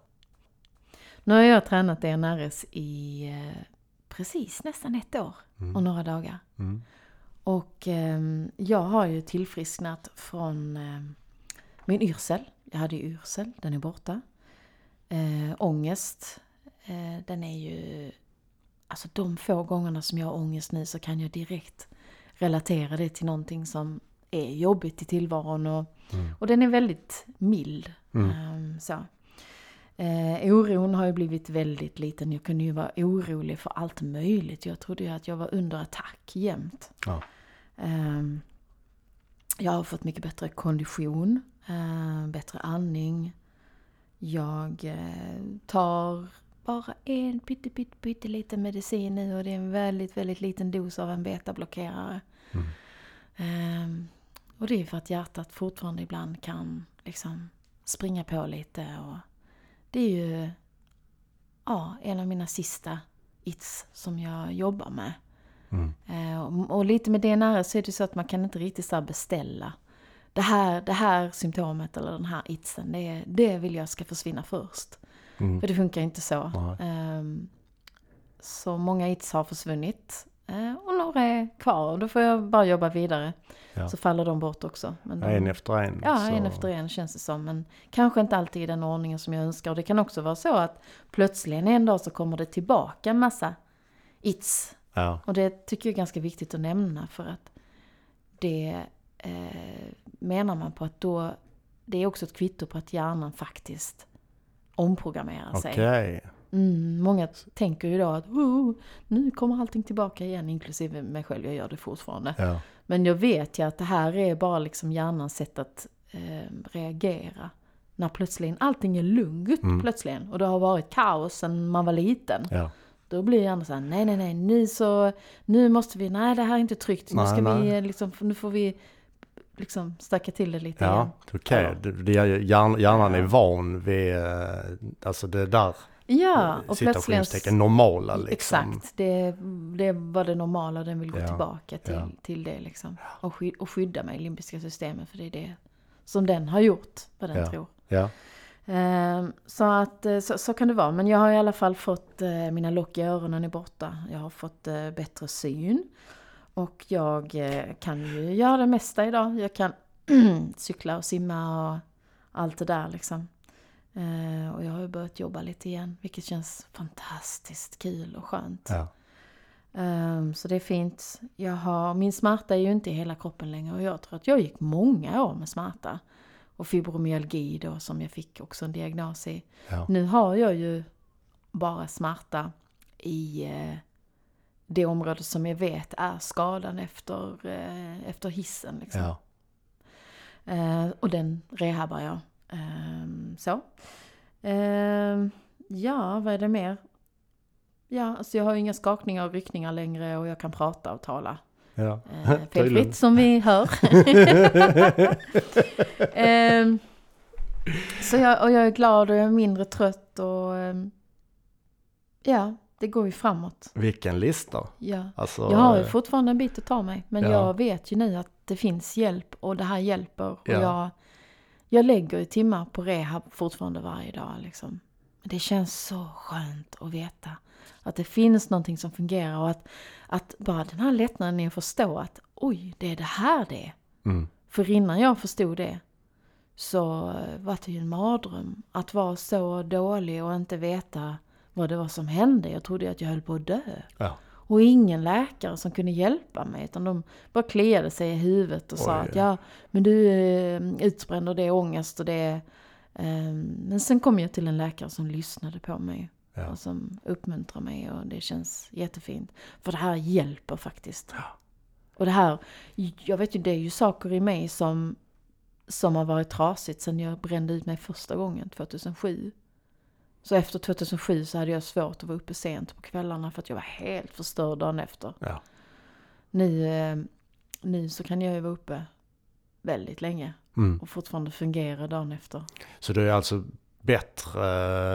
Nu har jag tränat DNRS i eh, precis nästan ett år mm. och några dagar. Mm. Och eh, jag har ju tillfrisknat från eh, min yrsel. Jag hade ju yrsel, den är borta. Eh, ångest, eh, den är ju... Alltså de få gångerna som jag har ångest nu så kan jag direkt relatera det till någonting som är jobbigt i tillvaron. Och, mm. och den är väldigt mild. Mm. Um, så. Eh, oron har ju blivit väldigt liten. Jag kunde ju vara orolig för allt möjligt. Jag trodde ju att jag var under attack jämt. Ja. Eh, jag har fått mycket bättre kondition, eh, bättre andning. Jag eh, tar bara en pytte, pytte, pytte liten medicin nu och det är en väldigt, väldigt liten dos av en betablockerare. Mm. Um, och det är för att hjärtat fortfarande ibland kan liksom springa på lite och det är ju ja, en av mina sista its som jag jobbar med.
Mm.
Eh, och, lite med DNR så är det så att man kan inte riktigt så beställa. Det här, det här symptomet eller den här itsen, det, det vill jag ska försvinna först.
Mm.
För det funkar inte så. Ehm, så många its har försvunnit. Eh, och några är kvar och då får jag bara jobba vidare.
Ja.
Så faller de bort också. Men de,
En efter en.
Ja,
så-
en efter en känns det som. Men kanske inte alltid i den ordningen som jag önskar. Och det kan också vara så att plötsligen en dag så kommer det tillbaka en massa its.
Ja,
Och det tycker jag är ganska viktigt att nämna för att det eh, menar man på att då, det är också ett kvitto på att hjärnan faktiskt omprogrammerar sig. Mm, många tänker ju då att oh, nu kommer allting tillbaka igen, inklusive mig själv, jag gör det fortfarande.
Ja.
Men jag vet ju att det här är bara liksom hjärnans sätt att eh, reagera. När plötsligen allting är lugnt
Mm.
plötsligen och det har varit kaos sedan man var liten.
Ja.
Då blir hjärnan såhär, nej nej nej, nu så, nu måste vi, nej det här är inte tryggt, nu
Nej,
ska vi
nej.
eh, liksom, nu får vi liksom stöka till det lite
Ja,
igen.
okej.
Ja.
Hjärnan är van vid, eh, alltså det där
Ja, och plötsligen...
citationstecken normala liksom.
Exakt, det, det var det normala, den vill gå
Ja,
tillbaka till,
ja.
till det liksom. Och, sky, och skydda mig, limbiska systemet, för det är det som den har gjort, vad den
Ja.
tror.
Ja,
Ehm, så att eh, så, så kan det vara. Men jag har i alla fall fått, eh, mina lock i öronen är borta. Jag har fått eh, bättre syn. Och jag eh, kan ju göra det mesta idag. Jag kan cykla och simma och allt det där liksom. Eh, och jag har ju börjat jobba lite igen, vilket känns fantastiskt kul och skönt.
ja.
Ehm, så det är fint. Jag har, min smärta är ju inte i hela kroppen längre och jag tror att jag gick många år med smärta. Och fibromyalgi då som jag fick också en diagnos i.
ja.
Nu har jag ju bara smärta i eh, det område som jag vet är skadan efter, eh, efter hissen. Liksom.
ja.
Och den rehabar jag. Ehm, så. Ehm, ja, vad är det mer? Ja, alltså jag har ju inga skakningar och ryckningar längre och jag kan prata och tala.
ja.
Eh,
Tydligen.
felfritt som vi hör. Ehm, så jag, och jag är glad och jag är mindre trött och ja, det går ju framåt.
Vilken lista.
Ja.
Alltså,
Jag har ju
eh,
fortfarande en bit att ta mig. Men
Ja.
jag vet ju nu att det finns hjälp och det här hjälper. Och
Ja.
jag, jag lägger ju timmar på rehab fortfarande varje dag. Liksom. Men Det känns så skönt att veta att det finns någonting som fungerar och att, att bara den här lättnaden i att förstå att oj, det är det här det är.
mm,
För innan jag förstod det så var det ju en mardröm att vara så dålig och inte veta vad det var som hände. Jag trodde att jag höll på att dö.
ja.
Och ingen läkare som kunde hjälpa mig utan de bara kliade sig i huvudet och sa
Oj.
att ja, men du är utbränd och det är ångest och det är... ehm, men sen kom jag till en läkare som lyssnade på mig
Ja.
och som uppmuntrade mig och det känns jättefint. För det här hjälper faktiskt.
Ja.
Och det här, jag vet ju det är ju saker i mig som, som har varit trasigt sen jag brände ut mig första gången 2007. Så efter 2007 så hade jag svårt att vara uppe sent på kvällarna för att jag var helt förstörd dagen efter.
Ja.
Nu, eh, nu så kan jag ju vara uppe väldigt länge
Mm.
och fortfarande fungera dagen efter.
Så du är alltså bättre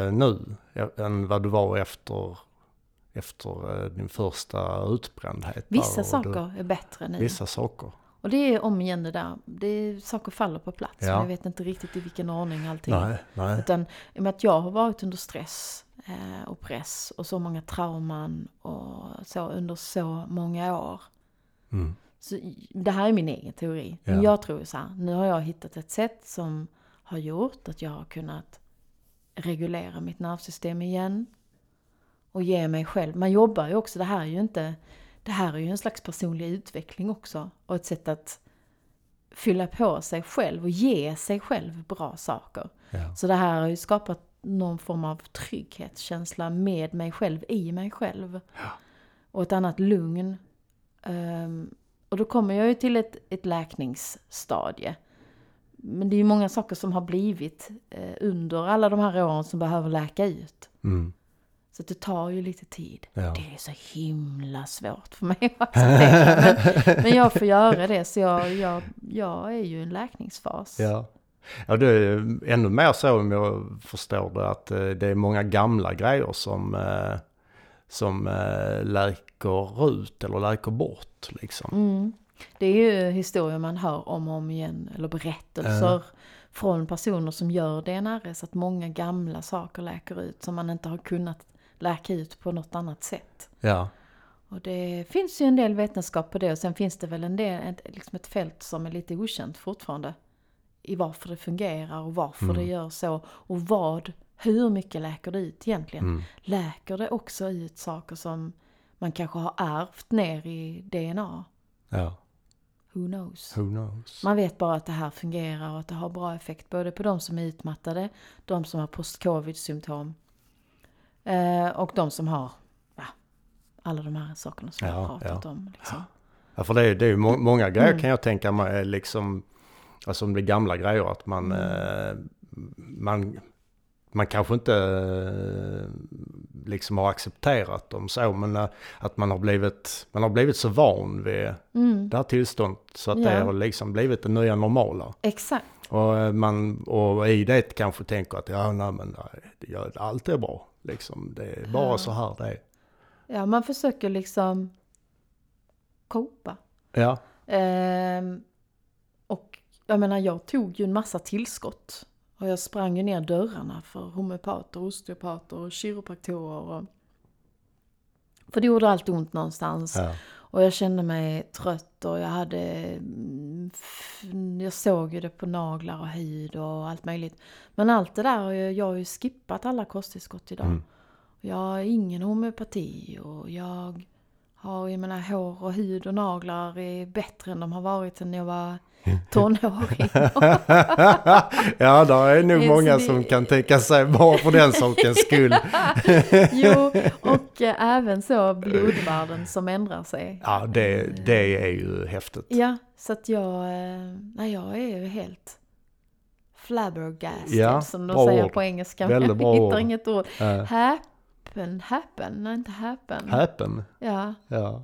eh, nu än vad du var efter, efter eh, din första utbrändhet?
Vissa saker är bättre nu.
Du, vissa saker.
Och det är om igen det där, det är, saker faller på plats.
Ja.
Men jag vet inte riktigt i vilken ordning allting.
Nej, nej.
Utan i och med att jag har varit under stress eh, och press och så många trauman och så under så många år.
Mm.
Så det här är min egen teori. Men
Ja.
jag tror så här, nu har jag hittat ett sätt som har gjort att jag har kunnat reglera mitt nervsystem igen. Och ge mig själv, man jobbar ju också, det här är ju inte, det här är ju en slags personlig utveckling också. Och ett sätt att fylla på sig själv och ge sig själv bra saker.
Ja.
Så det här har ju skapat någon form av trygghetskänsla med mig själv, i mig själv. Och ett annat lugn. Ehm, och då kommer jag ju till ett, ett läkningsstadie. Men det är ju många saker som har blivit eh, under alla de här åren som behöver läka ut.
Mm.
Så det tar ju lite tid.
Ja.
Det är så himla svårt för mig att acceptera. Men, men jag får göra det, så jag, jag, jag är ju i en läkningsfas.
Ja. Ja, det är ännu mer så om jag förstår det att eh, det är många gamla grejer som, eh, som eh, läker ut eller läker bort liksom.
Mm. Det är ju historier man hör om och om igen, eller berättelser
Ja.
från personer som gör DNRS, att många gamla saker läker ut som man inte har kunnat läka ut på något annat sätt.
Ja,
Och det finns ju en del vetenskap på det och sen finns det väl en del, ett, liksom ett fält som är lite okänt fortfarande. I varför det fungerar och varför
Mm.
det gör så och vad, hur mycket läker det ut egentligen?
mm.
Läker det också ut saker som man kanske har ärvt ner i DNA?
ja,
Who knows?
who knows.
Man vet bara att det här fungerar och att det har bra effekt både på de som är utmattade, de som har post-covid-symptom eh, och de som har ja, alla de här sakerna som jag
Ja,
har pratat
ja.
om. Liksom.
Ja, för det är, det är ju må många grejer
Mm.
kan jag tänka mig, liksom, alltså om det är gamla grejer, att man,
Mm.
eh, man, man kanske inte eh, liksom har accepterat dem så, men eh, att man har blivit, man har blivit så van vid
Mm,
det här tillståndet så att
Ja.
det har liksom blivit det nya normala.
exakt.
Och eh, man, och i det kanske tänker att ja, nej men nej, allt är bra. Liksom, det är bara
Ja.
så här det är.
Ja, man försöker liksom copa.
Ja,
Ehm, och jag menar, jag tog ju en massa tillskott. Och jag sprang ju ner dörrarna för homeopater, osteopater och kiropraktorer. Och... För det gjorde allt ont någonstans.
ja,
Och jag kände mig trött och jag hade... Jag såg ju det på naglar och hud och allt möjligt. Men allt det där, jag har ju skippat alla kosttillskott idag.
Mm.
Jag har ingen homeopati och jag har, jag menar hår och hud och naglar är bättre än de har varit sen jag var tonåring.
ja, det är nog många som kan tänka sig bara för den sakens skull.
jo, och eh, även så blodvärden som ändrar sig.
Ja, det, det är ju häftigt.
Ja, så att jag, eh, nej, jag är ju helt flabbergasted
Ja,
som de säger
ord.
på engelska.
Väldigt
jag
bra
hittar
ord.
inget ord.
Uh,
Happen, happen, nej inte happen.
happen.
Ja,
Ja,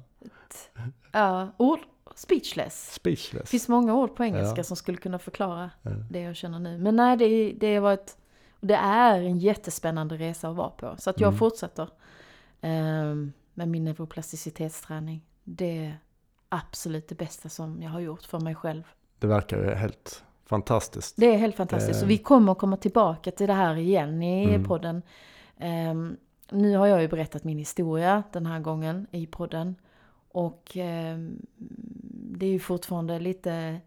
ja, ord, speechless. Det
speechless.
finns många ord på engelska
Ja.
som skulle kunna förklara
Ja.
det jag känner nu. Men nej, det, det var ett, det är en jättespännande resa att vara på. Så att jag
Mm.
fortsätter ehm, med min neuroplasticitetsträning. Det är absolut det bästa som jag har gjort för mig själv.
Det verkar helt fantastiskt.
Det är helt fantastiskt.
Det-
Och vi kommer komma tillbaka till det här igen i
Mm.
podden. Ehm, nu har jag ju berättat min historia den här gången i podden. Och ehm, det är ju fortfarande lite...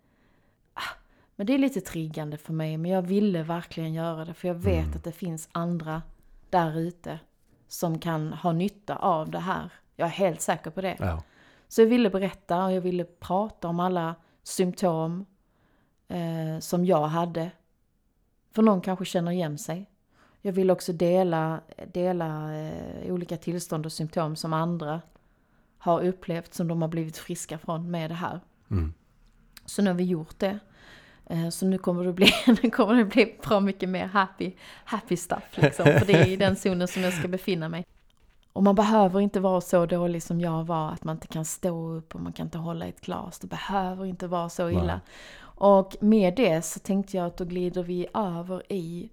Ah, men det är lite triggande för mig. Men jag ville verkligen göra det. För jag vet
Mm.
att det finns andra där ute som kan ha nytta av det här. Jag är helt säker på det.
Ja,
Så jag ville berätta och jag ville prata om alla symptom eh, som jag hade. För någon kanske känner igen sig. Jag vill också dela, dela eh, olika tillstånd och symptom som andra har upplevt som de har blivit friska från med det här.
mm.
Så nu har vi gjort det. Eh, Så nu kommer det bli, nu kommer det bli bra mycket mer happy, happy stuff liksom. För det är i den zonen som jag ska befinna mig. Och man behöver inte vara så dålig som jag var, att man inte kan stå upp och man kan inte hålla ett glas. Det behöver inte vara så illa.
Nej.
Och med det så tänkte jag att då glider vi över i,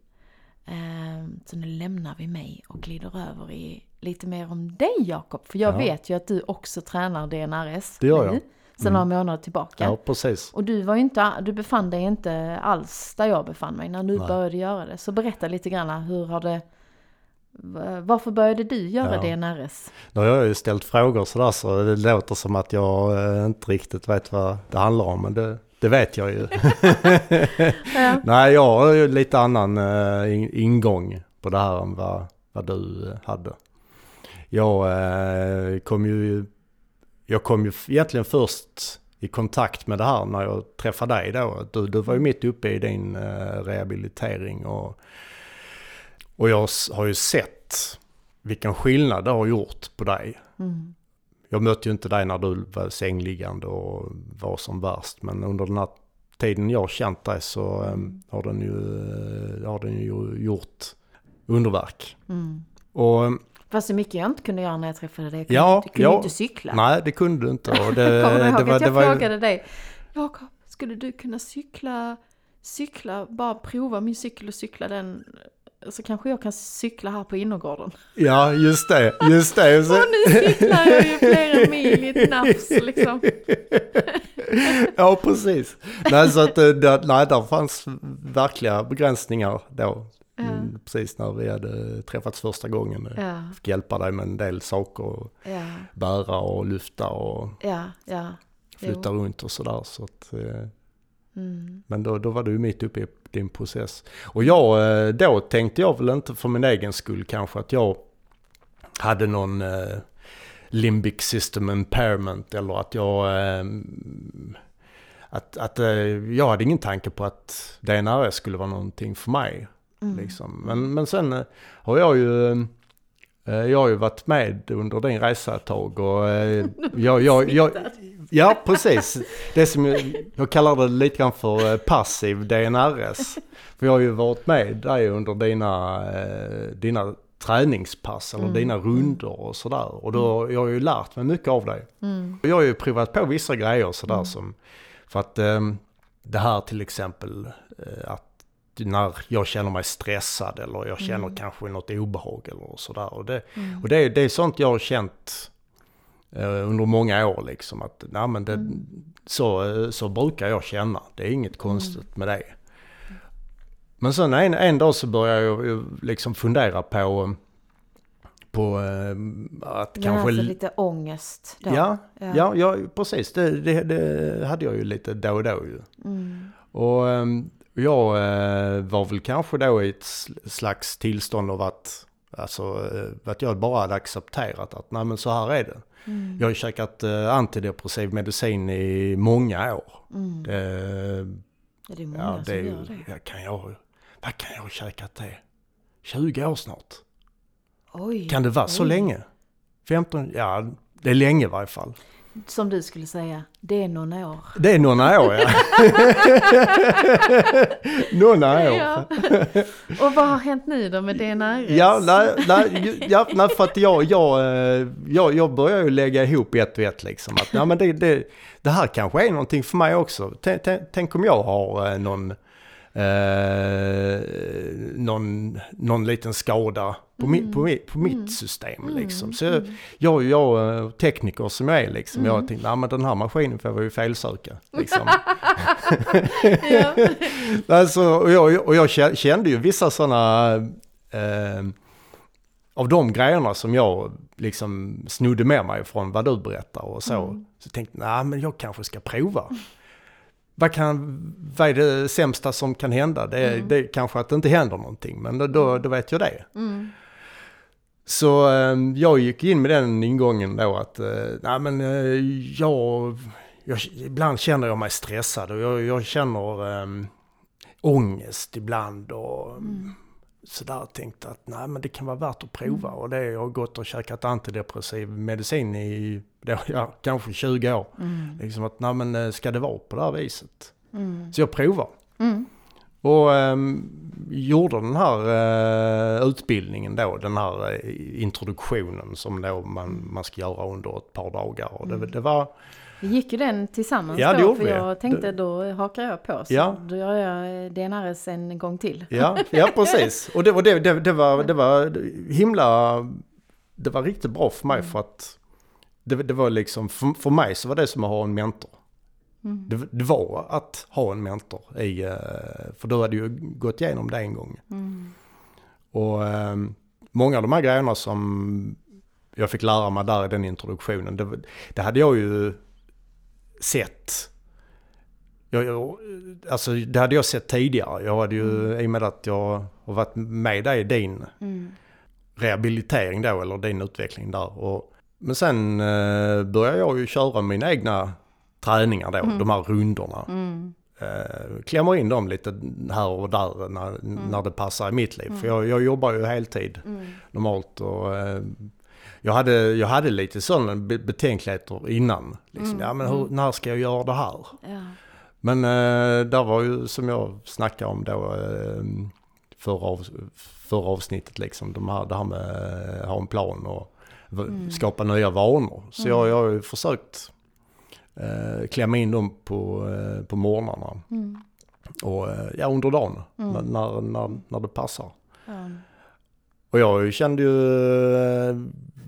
så nu lämnar vi mig och glider över i lite mer om dig Jakob. För jag
Ja.
vet ju att du också tränar DNRS
Det gör jag.
sedan
Mm.
några månader tillbaka.
ja precis.
Och du var ju inte, du befann dig inte alls där jag befann mig när du
Nej.
började göra det. Så berätta lite grann, hur har det, va- varför började du göra
Ja.
DNRS?
Nu har jag ju ställt frågor sådär så det låter som att jag eh, inte riktigt vet vad det handlar om. Men det, det vet jag ju.
Ja.
Nej, jag har ju lite annan in- ingång på det här än vad, vad du eh, hade. Jag eh, kom ju, jag kom ju egentligen först i kontakt med det här när jag träffade dig då. Du, du var ju mitt uppe i din eh, rehabilitering och, och jag har ju sett vilken skillnad det har gjort på dig.
Mm.
Jag mötte ju inte dig när du var sängliggande och var som värst. Men under den här tiden jag har känt dig så eh, har, den ju, eh, har den ju gjort underverk.
Mm.
Och eh,
Fast så mycket jag inte kunde göra när jag träffade dig. Jag kunde,
Ja,
kunde
ja.
inte cykla.
nej, det kunde du inte. Och det,
Kommer du ihåg
det var,
att jag
var,
frågade dig, Jakob, skulle du kunna cykla, cykla, bara prova min cykel och cykla den så kanske jag kan cykla här på innergården.
Ja, just det, just det. Så...
Och nu cyklar jag ju flera mil i ett nafs liksom.
ja, precis. Nej, så att, det, nej, där fanns verkliga begränsningar då.
Ja.
Mm, precis när vi hade träffats första gången.
Ja,
Fick hjälpa dig med en del saker,
ja,
bära och lyfta och
ja, ja.
flytta
Jo.
runt och sådär. Så att, eh,
Mm.
men då, då var du mitt uppe i din process. Och jag, eh, då tänkte jag väl inte för min egen skull kanske att jag hade någon eh, limbic system impairment eller att jag... Eh, att, att eh, jag hade ingen tanke på att DNRS skulle vara någonting för mig.
Mm.
Liksom. Men, men sen eh, har jag ju... eh, Jag har ju varit med under din resa ett tag och eh, jag, jag, jag, Ja, precis. Det som jag, jag kallar det lite grann för eh, passiv DNRS. För jag har ju varit med dig under dina, dina träningspass eller
Mm.
dina rundor och sådär. Och då jag har ju lärt mig mycket av dig.
Mm.
Jag har ju provat på vissa grejer sådär som, för att ehm, det här till exempel att när jag känner mig stressad eller jag känner
Mm.
kanske något obehag eller sådär. Och det,
Mm.
och det, är- det är sånt jag har känt eh, under många år liksom. Att nej, men det,
Mm.
så, eh, så brukar jag känna. Det är inget konstigt med det. Men sen en, en dag så börjar jag ju liksom fundera på, på eh, att
Men
kanske...
alltså lite ångest då.
Ja,
Ja.
ja, ja, precis. Det, det, det hade jag ju lite då och då ju.
Mm.
Och ehm, jag eh, var väl kanske då i ett sl- slags tillstånd av att, alltså, eh, att jag bara hade accepterat att nej men så här är det.
Mm.
Jag har ju käkat eh, antidepressiv medicin i många år.
Mm.
Det,
Ja, det är många
ja,
som
det ju,
gör det.
ja, kan jag, vad kan jag ha käkat det? 20 år snart.
Oj,
Kan det vara så
oj.
länge? 15, ja det är länge i varje fall.
Som du skulle säga, det är några år.
Det är några år ja. några år.
Ja. Och vad har hänt nu då med DNRS?
Ja, nej, nej, ja, nej, för att jag, jag, eh, jag, jag börjar ju lägga ihop ett och ett liksom. Att, ja, men det, det, det här kanske är någonting för mig också. Tänk, tänk, tänk om jag har eh, någon, eh, någon, någon liten skada på, mi, på, mi, på mitt system liksom. Så jag, jag, jag eh, tekniker som jag är liksom, jag tänkte, nej men den här maskinen får jag ju felsöka. Liksom. Alltså, och, jag, och jag kä- kände ju vissa sådana eh, av de grejerna som jag liksom snodde med mig från vad du berättar och så. Så tänkte jag, nej men jag kanske ska prova. Vad, kan, vad är det sämsta som kan hända? Det är, det är kanske att det inte händer någonting, men då, då, då vet jag det.
Mm.
Så eh, jag gick in med den ingången då att, eh, nej men eh, jag, jag, ibland känner jag mig stressad och jag, jag känner eh, ångest ibland och sådär tänkte att nej men det kan vara värt att prova och det jag har gått och käkat antidepressiv medicin i då, ja, kanske 20 år.
Mm.
Liksom att nej men eh, ska det vara på det här viset?
Mm.
Så jag provar.
Mm.
Och ehm, gjorde den här eh, utbildningen då, den här eh, introduktionen som då man, man ska göra under ett par dagar. Och det, det var,
Vi gick ju den tillsammans
Ja,
då, för
vi.
jag tänkte
Det-
då hakar jag på. Så
Ja.
då gör jag eh, DNRS en gång till.
ja, ja precis. Och det, och det, det, det, var, det var himla, det var riktigt bra för mig för att det, det var liksom, för, för mig så var det som att ha en mentor.
Mm.
Det, det var att ha en mentor i, eh, för du hade ju gått igenom det en gång.
Mm.
Och eh, många av de här grejerna som jag fick lära mig där i den introduktionen, det, det hade jag ju sett. Jag, jag, alltså det hade jag sett tidigare. Jag hade ju, i och med att jag har varit med dig i din
Mm.
rehabilitering då, eller din utveckling där. Och, men sen eh, började jag ju köra mina egna träningar då, de här rundorna.
Mm.
Eh, klämmer in dem lite här och där när, när det passar i mitt liv. För jag, jag jobbar ju heltid
Mm.
normalt och eh, jag, hade, jag hade lite sådana be- betänkligheter innan. Liksom, ja men hur, när ska jag göra det här?
Ja.
Men eh, där var ju som jag snackade om då eh, förra, av, förra avsnittet liksom, de här, det här med att ha en plan och skapa nya vanor. Så jag, jag har ju försökt eh, klämma in dem på, eh, på morgnarna
Mm.
och eh, ja, under dagen när, när, när, när det passar.
Ja.
Och jag kände ju eh,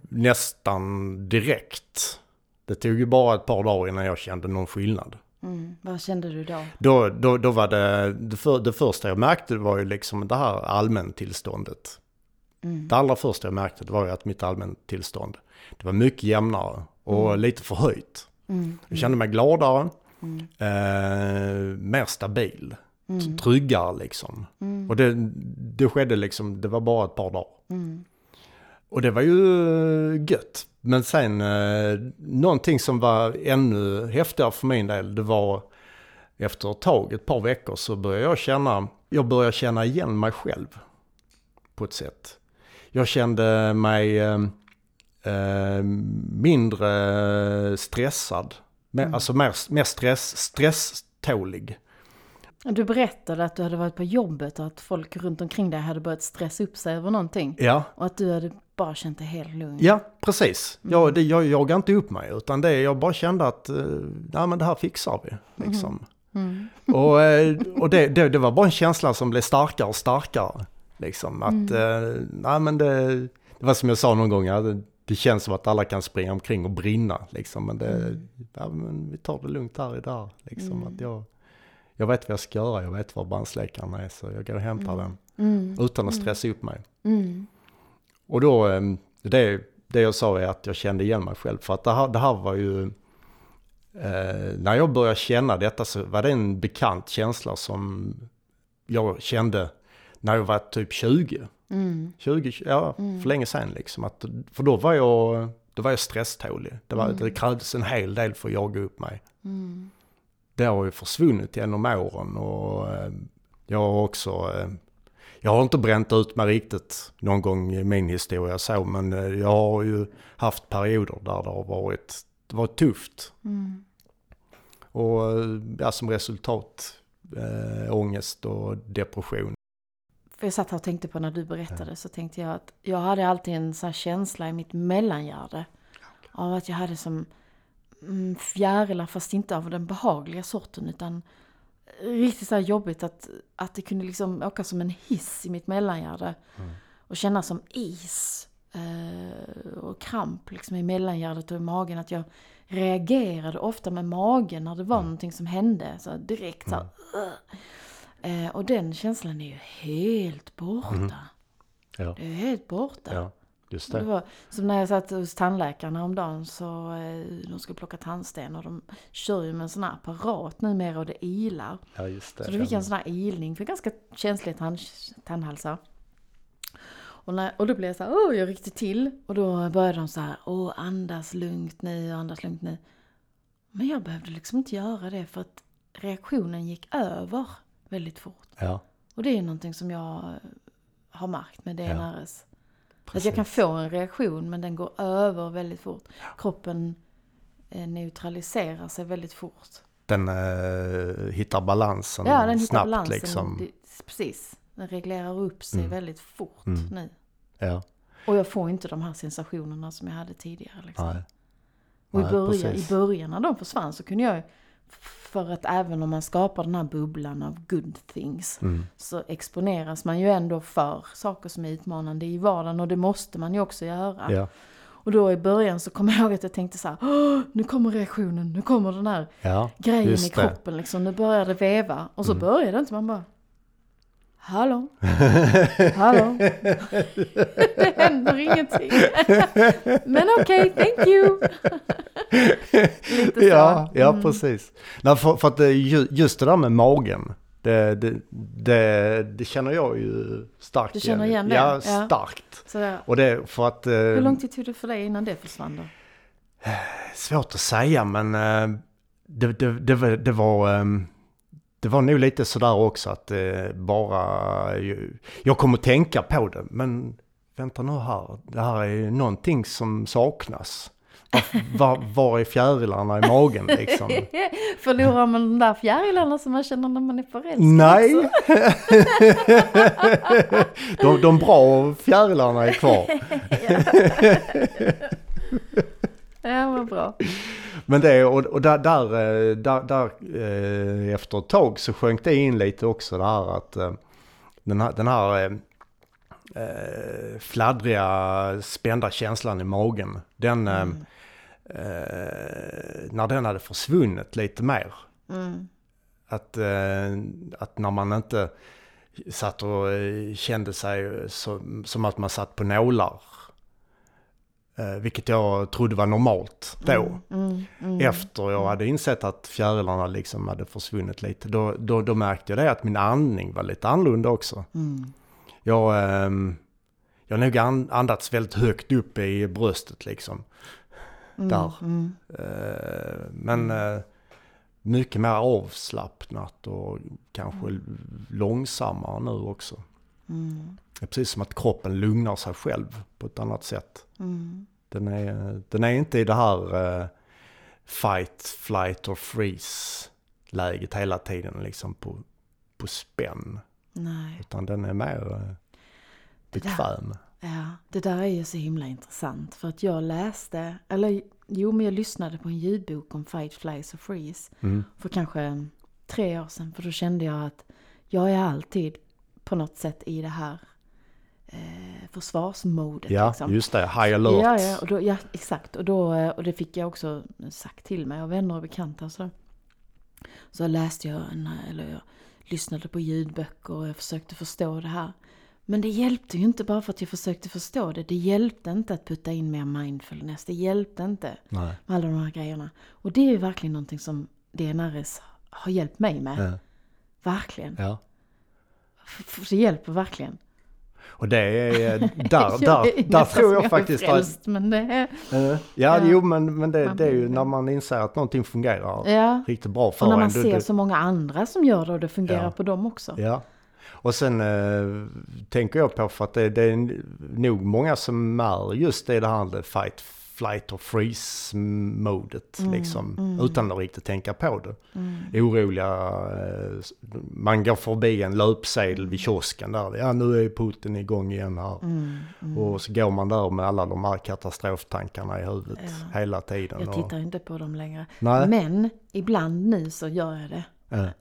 nästan direkt. Det tog ju bara ett par dagar innan jag kände någon skillnad.
Mm. Vad kände du då?
Då, då, då var det, det, för, det första jag märkte var ju liksom det här allmäntillståndet.
Mm.
Det allra första jag märkte det var ju att mitt allmäntillstånd, det var mycket jämnare och lite förhöjt.
Mm.
Jag kände mig gladare,
Mm.
eh, mer stabil,
Mm.
tryggare liksom.
Mm.
Och det, det skedde liksom, det var bara ett par dagar.
Mm.
Och det var ju gött. Men sen eh, någonting som var ännu häftigare för min del, det var efter ett tag, ett par veckor, så började jag känna, jag började känna igen mig själv på ett sätt. Jag kände mig eh, eh, mindre stressad,
Mm.
alltså mer, mer stress, stresstålig.
Du berättade att du hade varit på jobbet och att folk runt omkring dig hade börjat stressa upp sig över någonting.
Ja,
Och att du hade bara känt dig helt lugn.
Ja, precis. Jag, det, jag jagade inte upp mig utan det, jag bara kände att eh, nej, men det här fixar vi. Liksom.
Mm.
Och, eh, och det, det, det var bara en känsla som blev starkare och starkare. Liksom. Att, eh, nej, men det, det var som jag sa någon gång, ja, det, det känns som att alla kan springa omkring och brinna. Liksom. Men, det, ja, men vi tar det lugnt här idag. Liksom. Att jag, jag vet vad jag ska göra, jag vet var brandsläckaren är så jag går och hämtar den.
Mm.
Utan att stressa upp mig.
Mm.
Och då, eh, det, det jag sa är att jag kände igen mig själv. För att det här, det här var ju, eh, när jag började känna detta så var det en bekant känsla som jag kände när jag var typ 20.
Mm.
20, ja, för länge sedan liksom. Att, för då var jag, då var jag stresstålig. Det, var, det krävdes en hel del för att jaga upp mig.
Mm.
Det har ju försvunnit genom åren och eh, jag har också, eh, jag har inte bränt ut mig riktigt någon gång i min historia så, men eh, jag har ju haft perioder där det har varit, det var tufft.
Mm.
Och ja, som resultat äh, ångest och depression.
För jag satt här och tänkte på när du berättade så tänkte jag att jag hade alltid en sån här känsla i mitt mellangärde. Av att jag hade som mm, fjärilar fast inte av den behagliga sorten utan riktigt så jobbigt att, att det kunde liksom åka som en hiss i mitt mellangärde. Och kännas som is. Eh, och kramp liksom i mellangärdet och i magen. Att jag reagerade ofta med magen när det var någonting som hände. Så direkt så här, "Ugh." Eh, och den känslan är ju helt borta.
Ja,
Det är helt borta.
ja just
Det
det.
var som när jag satt hos tandläkaren häromdagen så eh, de skulle plocka tandsten och de kör ju med en sån här apparat numera och det ilar.
Ja, just det.
Så då fick jag en sån här ilning för ganska känsliga tand, tandhalsar. Och, när, och då blev jag så här, åh, jag ryckte till. Och då började de så här, åh, andas lugnt nu, andas lugnt nu. Men jag behövde liksom inte göra det för att reaktionen gick över väldigt fort.
Ja,
Och det är ju någonting som jag har märkt med DNRS. Att
precis.
jag kan få en reaktion men den går över väldigt fort. Kroppen eh, neutraliserar sig väldigt fort.
Den eh, hittar balansen
Ja, den hittar
snabbt
balansen.
liksom.
Precis. Den reglerar upp sig
Mm.
väldigt fort
Mm.
nu.
Ja,
Och jag får inte de här sensationerna som jag hade tidigare. Liksom.
nej.
Och i
Nej,
början, i början när de försvann så kunde jag för att även om man skapar den här bubblan av good things
Mm.
så exponeras man ju ändå för saker som är utmanande i vardagen och det måste man ju också göra.
Ja,
Och då i början så kommer jag ihåg att jag tänkte så här, "Åh, nu kommer reaktionen, nu kommer den här
ja.
grejen i kroppen liksom, nu börjar det veva. Och så
Mm.
börjar det inte, man bara Hallå? Hallå? det händer ingenting. Men okej, thank you. Lite så.
Ja, ja
Mm.
precis. Nej, för, för att ju- just det där med magen, det, det, det, det känner jag ju starkt
Du känner igen det?
Ja,
Ja.
starkt.
Där.
Och det för att... eh,
Hur lång tid tog det för dig innan det försvann då?
Svårt att säga men eh, det, det, det, det var... Det var nog lite sådär också att det bara... ju- Jag kom att tänka på det men vänta nu här, det här är någonting som saknas. Var, var, är fjärilarna i magen liksom?
Förlorar man de där fjärilarna som man känner när man är förälskad?
Nej! de, de bra fjärilarna är kvar.
Ja, vad bra.
Men det, och, och där, där, eh, där, där eh, efter ett tag så sjönk det in lite också det här att eh, den här, den här eh, fladdriga, spända känslan i magen. Den,
Mm.
när den hade försvunnit lite mer.
Mm.
Att, att när man inte satt och kände sig som, som att man satt på nålar. Eh, vilket jag trodde var normalt då.
Mm. Mm.
Efter jag hade insett att fjärilarna liksom hade försvunnit lite. Då, då, då märkte jag det att min andning var lite annorlunda också.
Mm.
Jag, ehm, jag har nog an- andats väldigt högt upp i bröstet liksom.
Mm.
Där.
Mm.
Eh, men eh, mycket mer avslappnat och kanske långsammare nu också.
Mm.
Det är precis som att kroppen lugnar sig själv på ett annat sätt.
Mm.
Den är, den är inte i det här eh, fight, flight or freeze läget hela tiden liksom på, på spänn.
Nej.
Utan den är mer
Det där-
bekväm.
Ja, det där är ju så himla intressant. För att jag läste, eller jo men jag lyssnade på en ljudbok om fight, flies och freeze.
Mm.
För kanske tre år sedan. För då kände jag att jag är alltid på något sätt i det här eh, försvarsmodet.
Ja,
liksom.
just det. High alert.
Ja, ja, och då, ja, exakt. Och, då, eh, och det fick jag också sagt till mig av vänner och bekanta och så. Så läste jag, en, eller jag lyssnade på ljudböcker och jag försökte förstå det här. Men det hjälpte ju inte bara för att jag försökte förstå det. Det hjälpte inte att putta in mer mindfulness. Det hjälpte inte
Nej.
med alla de här grejerna. Och det är ju verkligen någonting som DNRS har hjälpt mig med.
Ja.
Verkligen.
ja.
Det hjälper verkligen.
Och det är, där,
Jag
där, där
som
tror jag faktiskt att...
frälst, Men det är...
Eh, ja,
Ja.
jo men, men det, det är ju
det.
när man inser att någonting fungerar
Ja.
riktigt bra för
Och när man
en.
Ser
du-
så många andra som gör det och det fungerar
Ja.
på dem också.
Ja. Och sen eh, tänker jag på för att det, det är nog många som är just det det här fight, flight och freeze-modet
Mm,
liksom. Utan att riktigt tänka på det.
Mm.
Oroliga, eh, man går förbi en löpsedel vid kiosken där. Ja nu är Putin igång igen här.
Mm, mm.
Och så går man där med alla de här katastroftankarna i huvudet
Ja.
hela tiden.
Jag
och-
tittar inte på dem längre.
Nej.
Men ibland nu så gör jag det.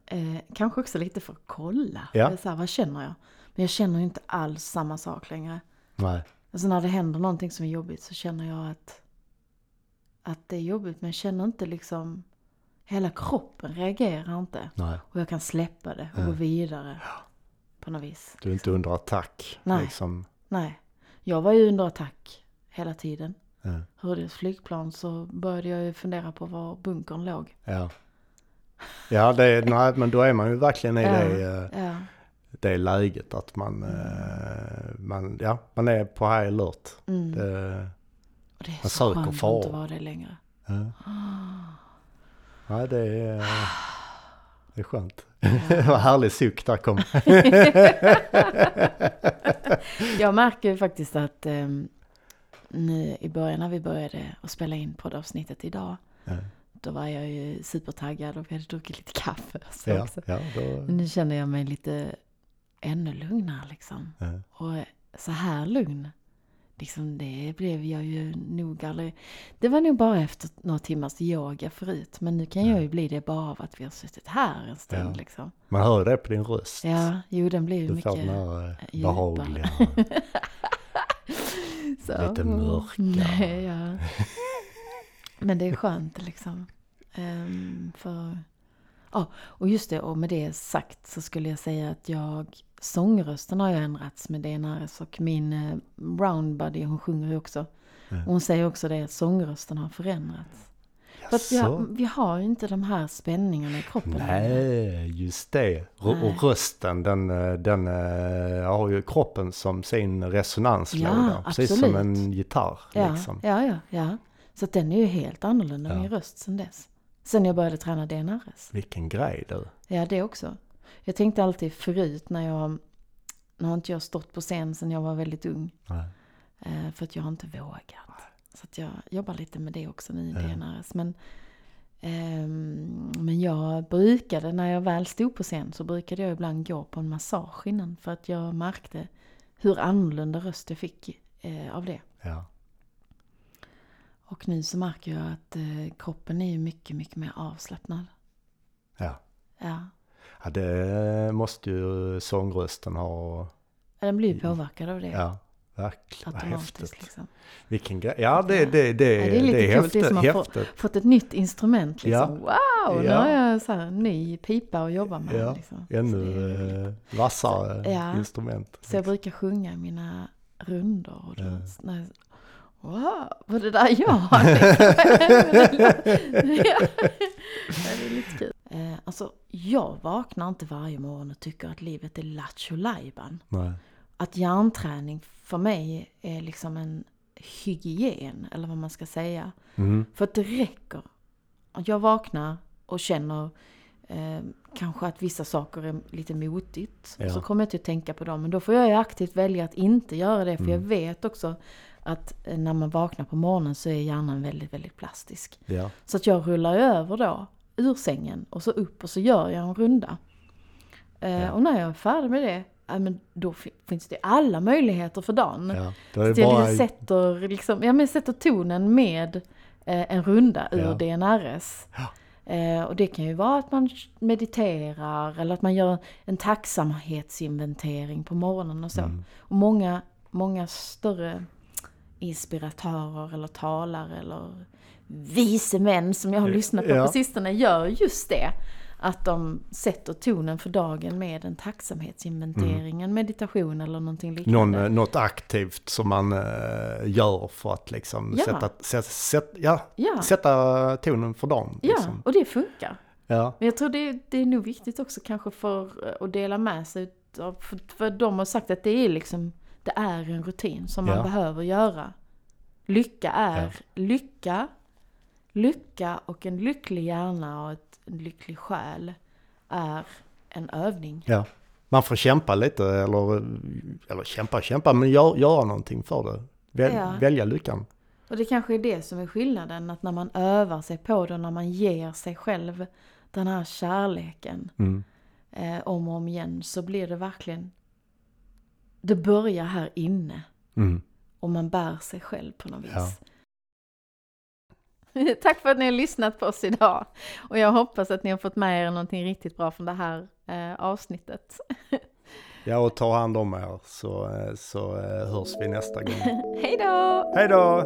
Eh,
kanske också lite för att kolla.
Ja.
Så här, vad känner jag? Men jag känner inte alls samma sak längre.
nej.
Alltså när det händer någonting som är jobbigt så känner jag att, att det är jobbigt. Men jag känner inte liksom, hela kroppen reagerar inte.
nej.
Och jag kan släppa det och
Ja.
gå vidare. På något vis.
Du är inte under attack.
Nej.
Liksom.
Nej. Jag var ju under attack hela tiden.
Eh,
Hörde ett flygplan så började jag ju fundera på var bunkern låg.
Ja. Ja, det, är- nej, men då är man ju verkligen i
Ja.
det, eh,
Ja.
det läget att man, eh, man, ja, man är på high alert.
Mm.
Det,
det är
man
så
söker
skönt att
faror.
inte vara det längre.
ja. Ja, det är, eh, det är skönt. Vad härlig suck där kom.
Jag märker ju faktiskt att um, nu i början när vi började att spela in poddavsnittet idag.
Ja.
Då var jag ju supertaggad och vi hade druckit lite kaffe. Så
Ja, ja, då,
nu känner jag mig lite ännu lugnare liksom. Och så här lugn, liksom det blev jag ju nog aldrig. Det var nog bara efter några timmars yoga förut. Men nu kan jag ju bli det bara av att vi har suttit här en stund
Ja.
liksom.
Man hör det på din röst.
Ja, jo den blir ju
Du
mycket...
får den här eh,
djupare.
behagliga. Lite mörka.
Nej, ja. Men det är skönt liksom. Ehm, för... Ja, och just det, och med det sagt så skulle jag säga att jag... Sångrösten har ju ändrats med DNRS och min eh, Brown Buddy, hon sjunger ju också. Och hon säger också det, att sångrösten har förändrats. För att vi har, vi har ju inte de här spänningarna i kroppen.
Nej, just det. R-
Nej.
Och rösten, den, eh, den eh, har ju kroppen som sin resonanslåda.
Ja,
precis
absolut.
som en gitarr.
Ja,
Liksom.
ja, ja, ja. Så den är ju helt annorlunda,
Ja.
min röst, sen dess. Sen jag började träna DNRS.
Vilken grej du.
Ja, det också. Jag tänkte alltid förut när jag... Nu har inte jag stått på scen sedan jag var väldigt ung.
Nej.
Eh, för att jag har inte vågat. Så att jag jobbar lite med det också nu i
Ja.
DNRS. Men, ehm, men jag brukade, när jag väl stod på scen, så brukade jag ibland gå på en massage innan. För att jag märkte hur annorlunda röst jag fick eh, av det.
Ja.
Och nu så märker jag att eh, kroppen är ju mycket, mycket mer avslappnad.
Ja.
Ja.
ja, det måste ju sångrösten ha
den blir ju påverkad av det.
Ja, verkligen. Vad häftigt.
liksom.
Vilken grej. Ja, det, det, det,
Ja, det är lite
det är
coolt, det är
häftigt.
som att få-
häftigt.
Fått ett nytt instrument liksom. Wow, nu
Ja.
har jag så här ny pipa att jobba med.
Ja,
liksom.
Ännu eh, vassare
Ja.
instrument.
Så jag brukar sjunga i mina rundor. Och då,
Ja.
när wow, var det där jag? ja. Det är lite kul. Eh, alltså, jag vaknar inte varje morgon och tycker att livet är lattjo lajban. Att hjärnträning för mig är liksom en hygien, eller vad man ska säga.
Mm.
För att det räcker. Jag vaknar och känner eh, kanske att vissa saker är lite motigt.
Ja.
Så kommer jag till att tänka på dem. Men då får jag ju aktivt välja att inte göra det. För
Mm.
jag vet också att eh, när man vaknar på morgonen så är hjärnan väldigt, väldigt plastisk.
Ja.
Så att jag rullar över då ur sängen och så upp och så gör jag en runda. Eh,
Ja.
Och när jag är färdig med det, ja, men då fi- finns det alla möjligheter för dagen.
ja.
Så jag
bara...
sätter, liksom, ja, men sätter tonen med eh, en runda ur
Ja.
DNRS. Eh, och det kan ju vara att man mediterar eller att man gör en tacksamhetsinventering på morgonen och så.
Mm.
Och många, många större inspiratörer eller talare eller vise män som jag har lyssnat på
Ja.
på sistone gör just det. Att de sätter tonen för dagen med en tacksamhetsinventering, en meditation eller någonting liknande.
Någon, eh, något aktivt som man eh, gör för att liksom
Ja.
sätta, sätta, sätta, ja,
ja,
sätta tonen för dagen.
ja,
Liksom.
och det funkar.
Ja.
Men jag tror det, det är nog viktigt också kanske för eh, att dela med sig av, för, för de har sagt att det är liksom, det är en rutin som man
Ja.
behöver göra. Lycka är lycka, lycka och en lycklig hjärna och ett, en lycklig själ är en övning.
ja. Man får kämpa lite eller, eller kämpa kämpa men gör, göra någonting för det. Väl,
Ja.
Välja lyckan.
Och det kanske är det som är skillnaden, att när man övar sig på det och när man ger sig själv den här kärleken
Mm.
eh, om och om igen så blir det verkligen, det börjar här inne.
Mm.
och man bär sig själv på något vis.
Ja.
Tack för att ni har lyssnat på oss idag. Och jag hoppas att ni har fått med er någonting riktigt bra från det här eh, avsnittet.
Ja, och ta hand om er så, eh, så eh, hörs vi nästa gång.
Hej då!
Hej då!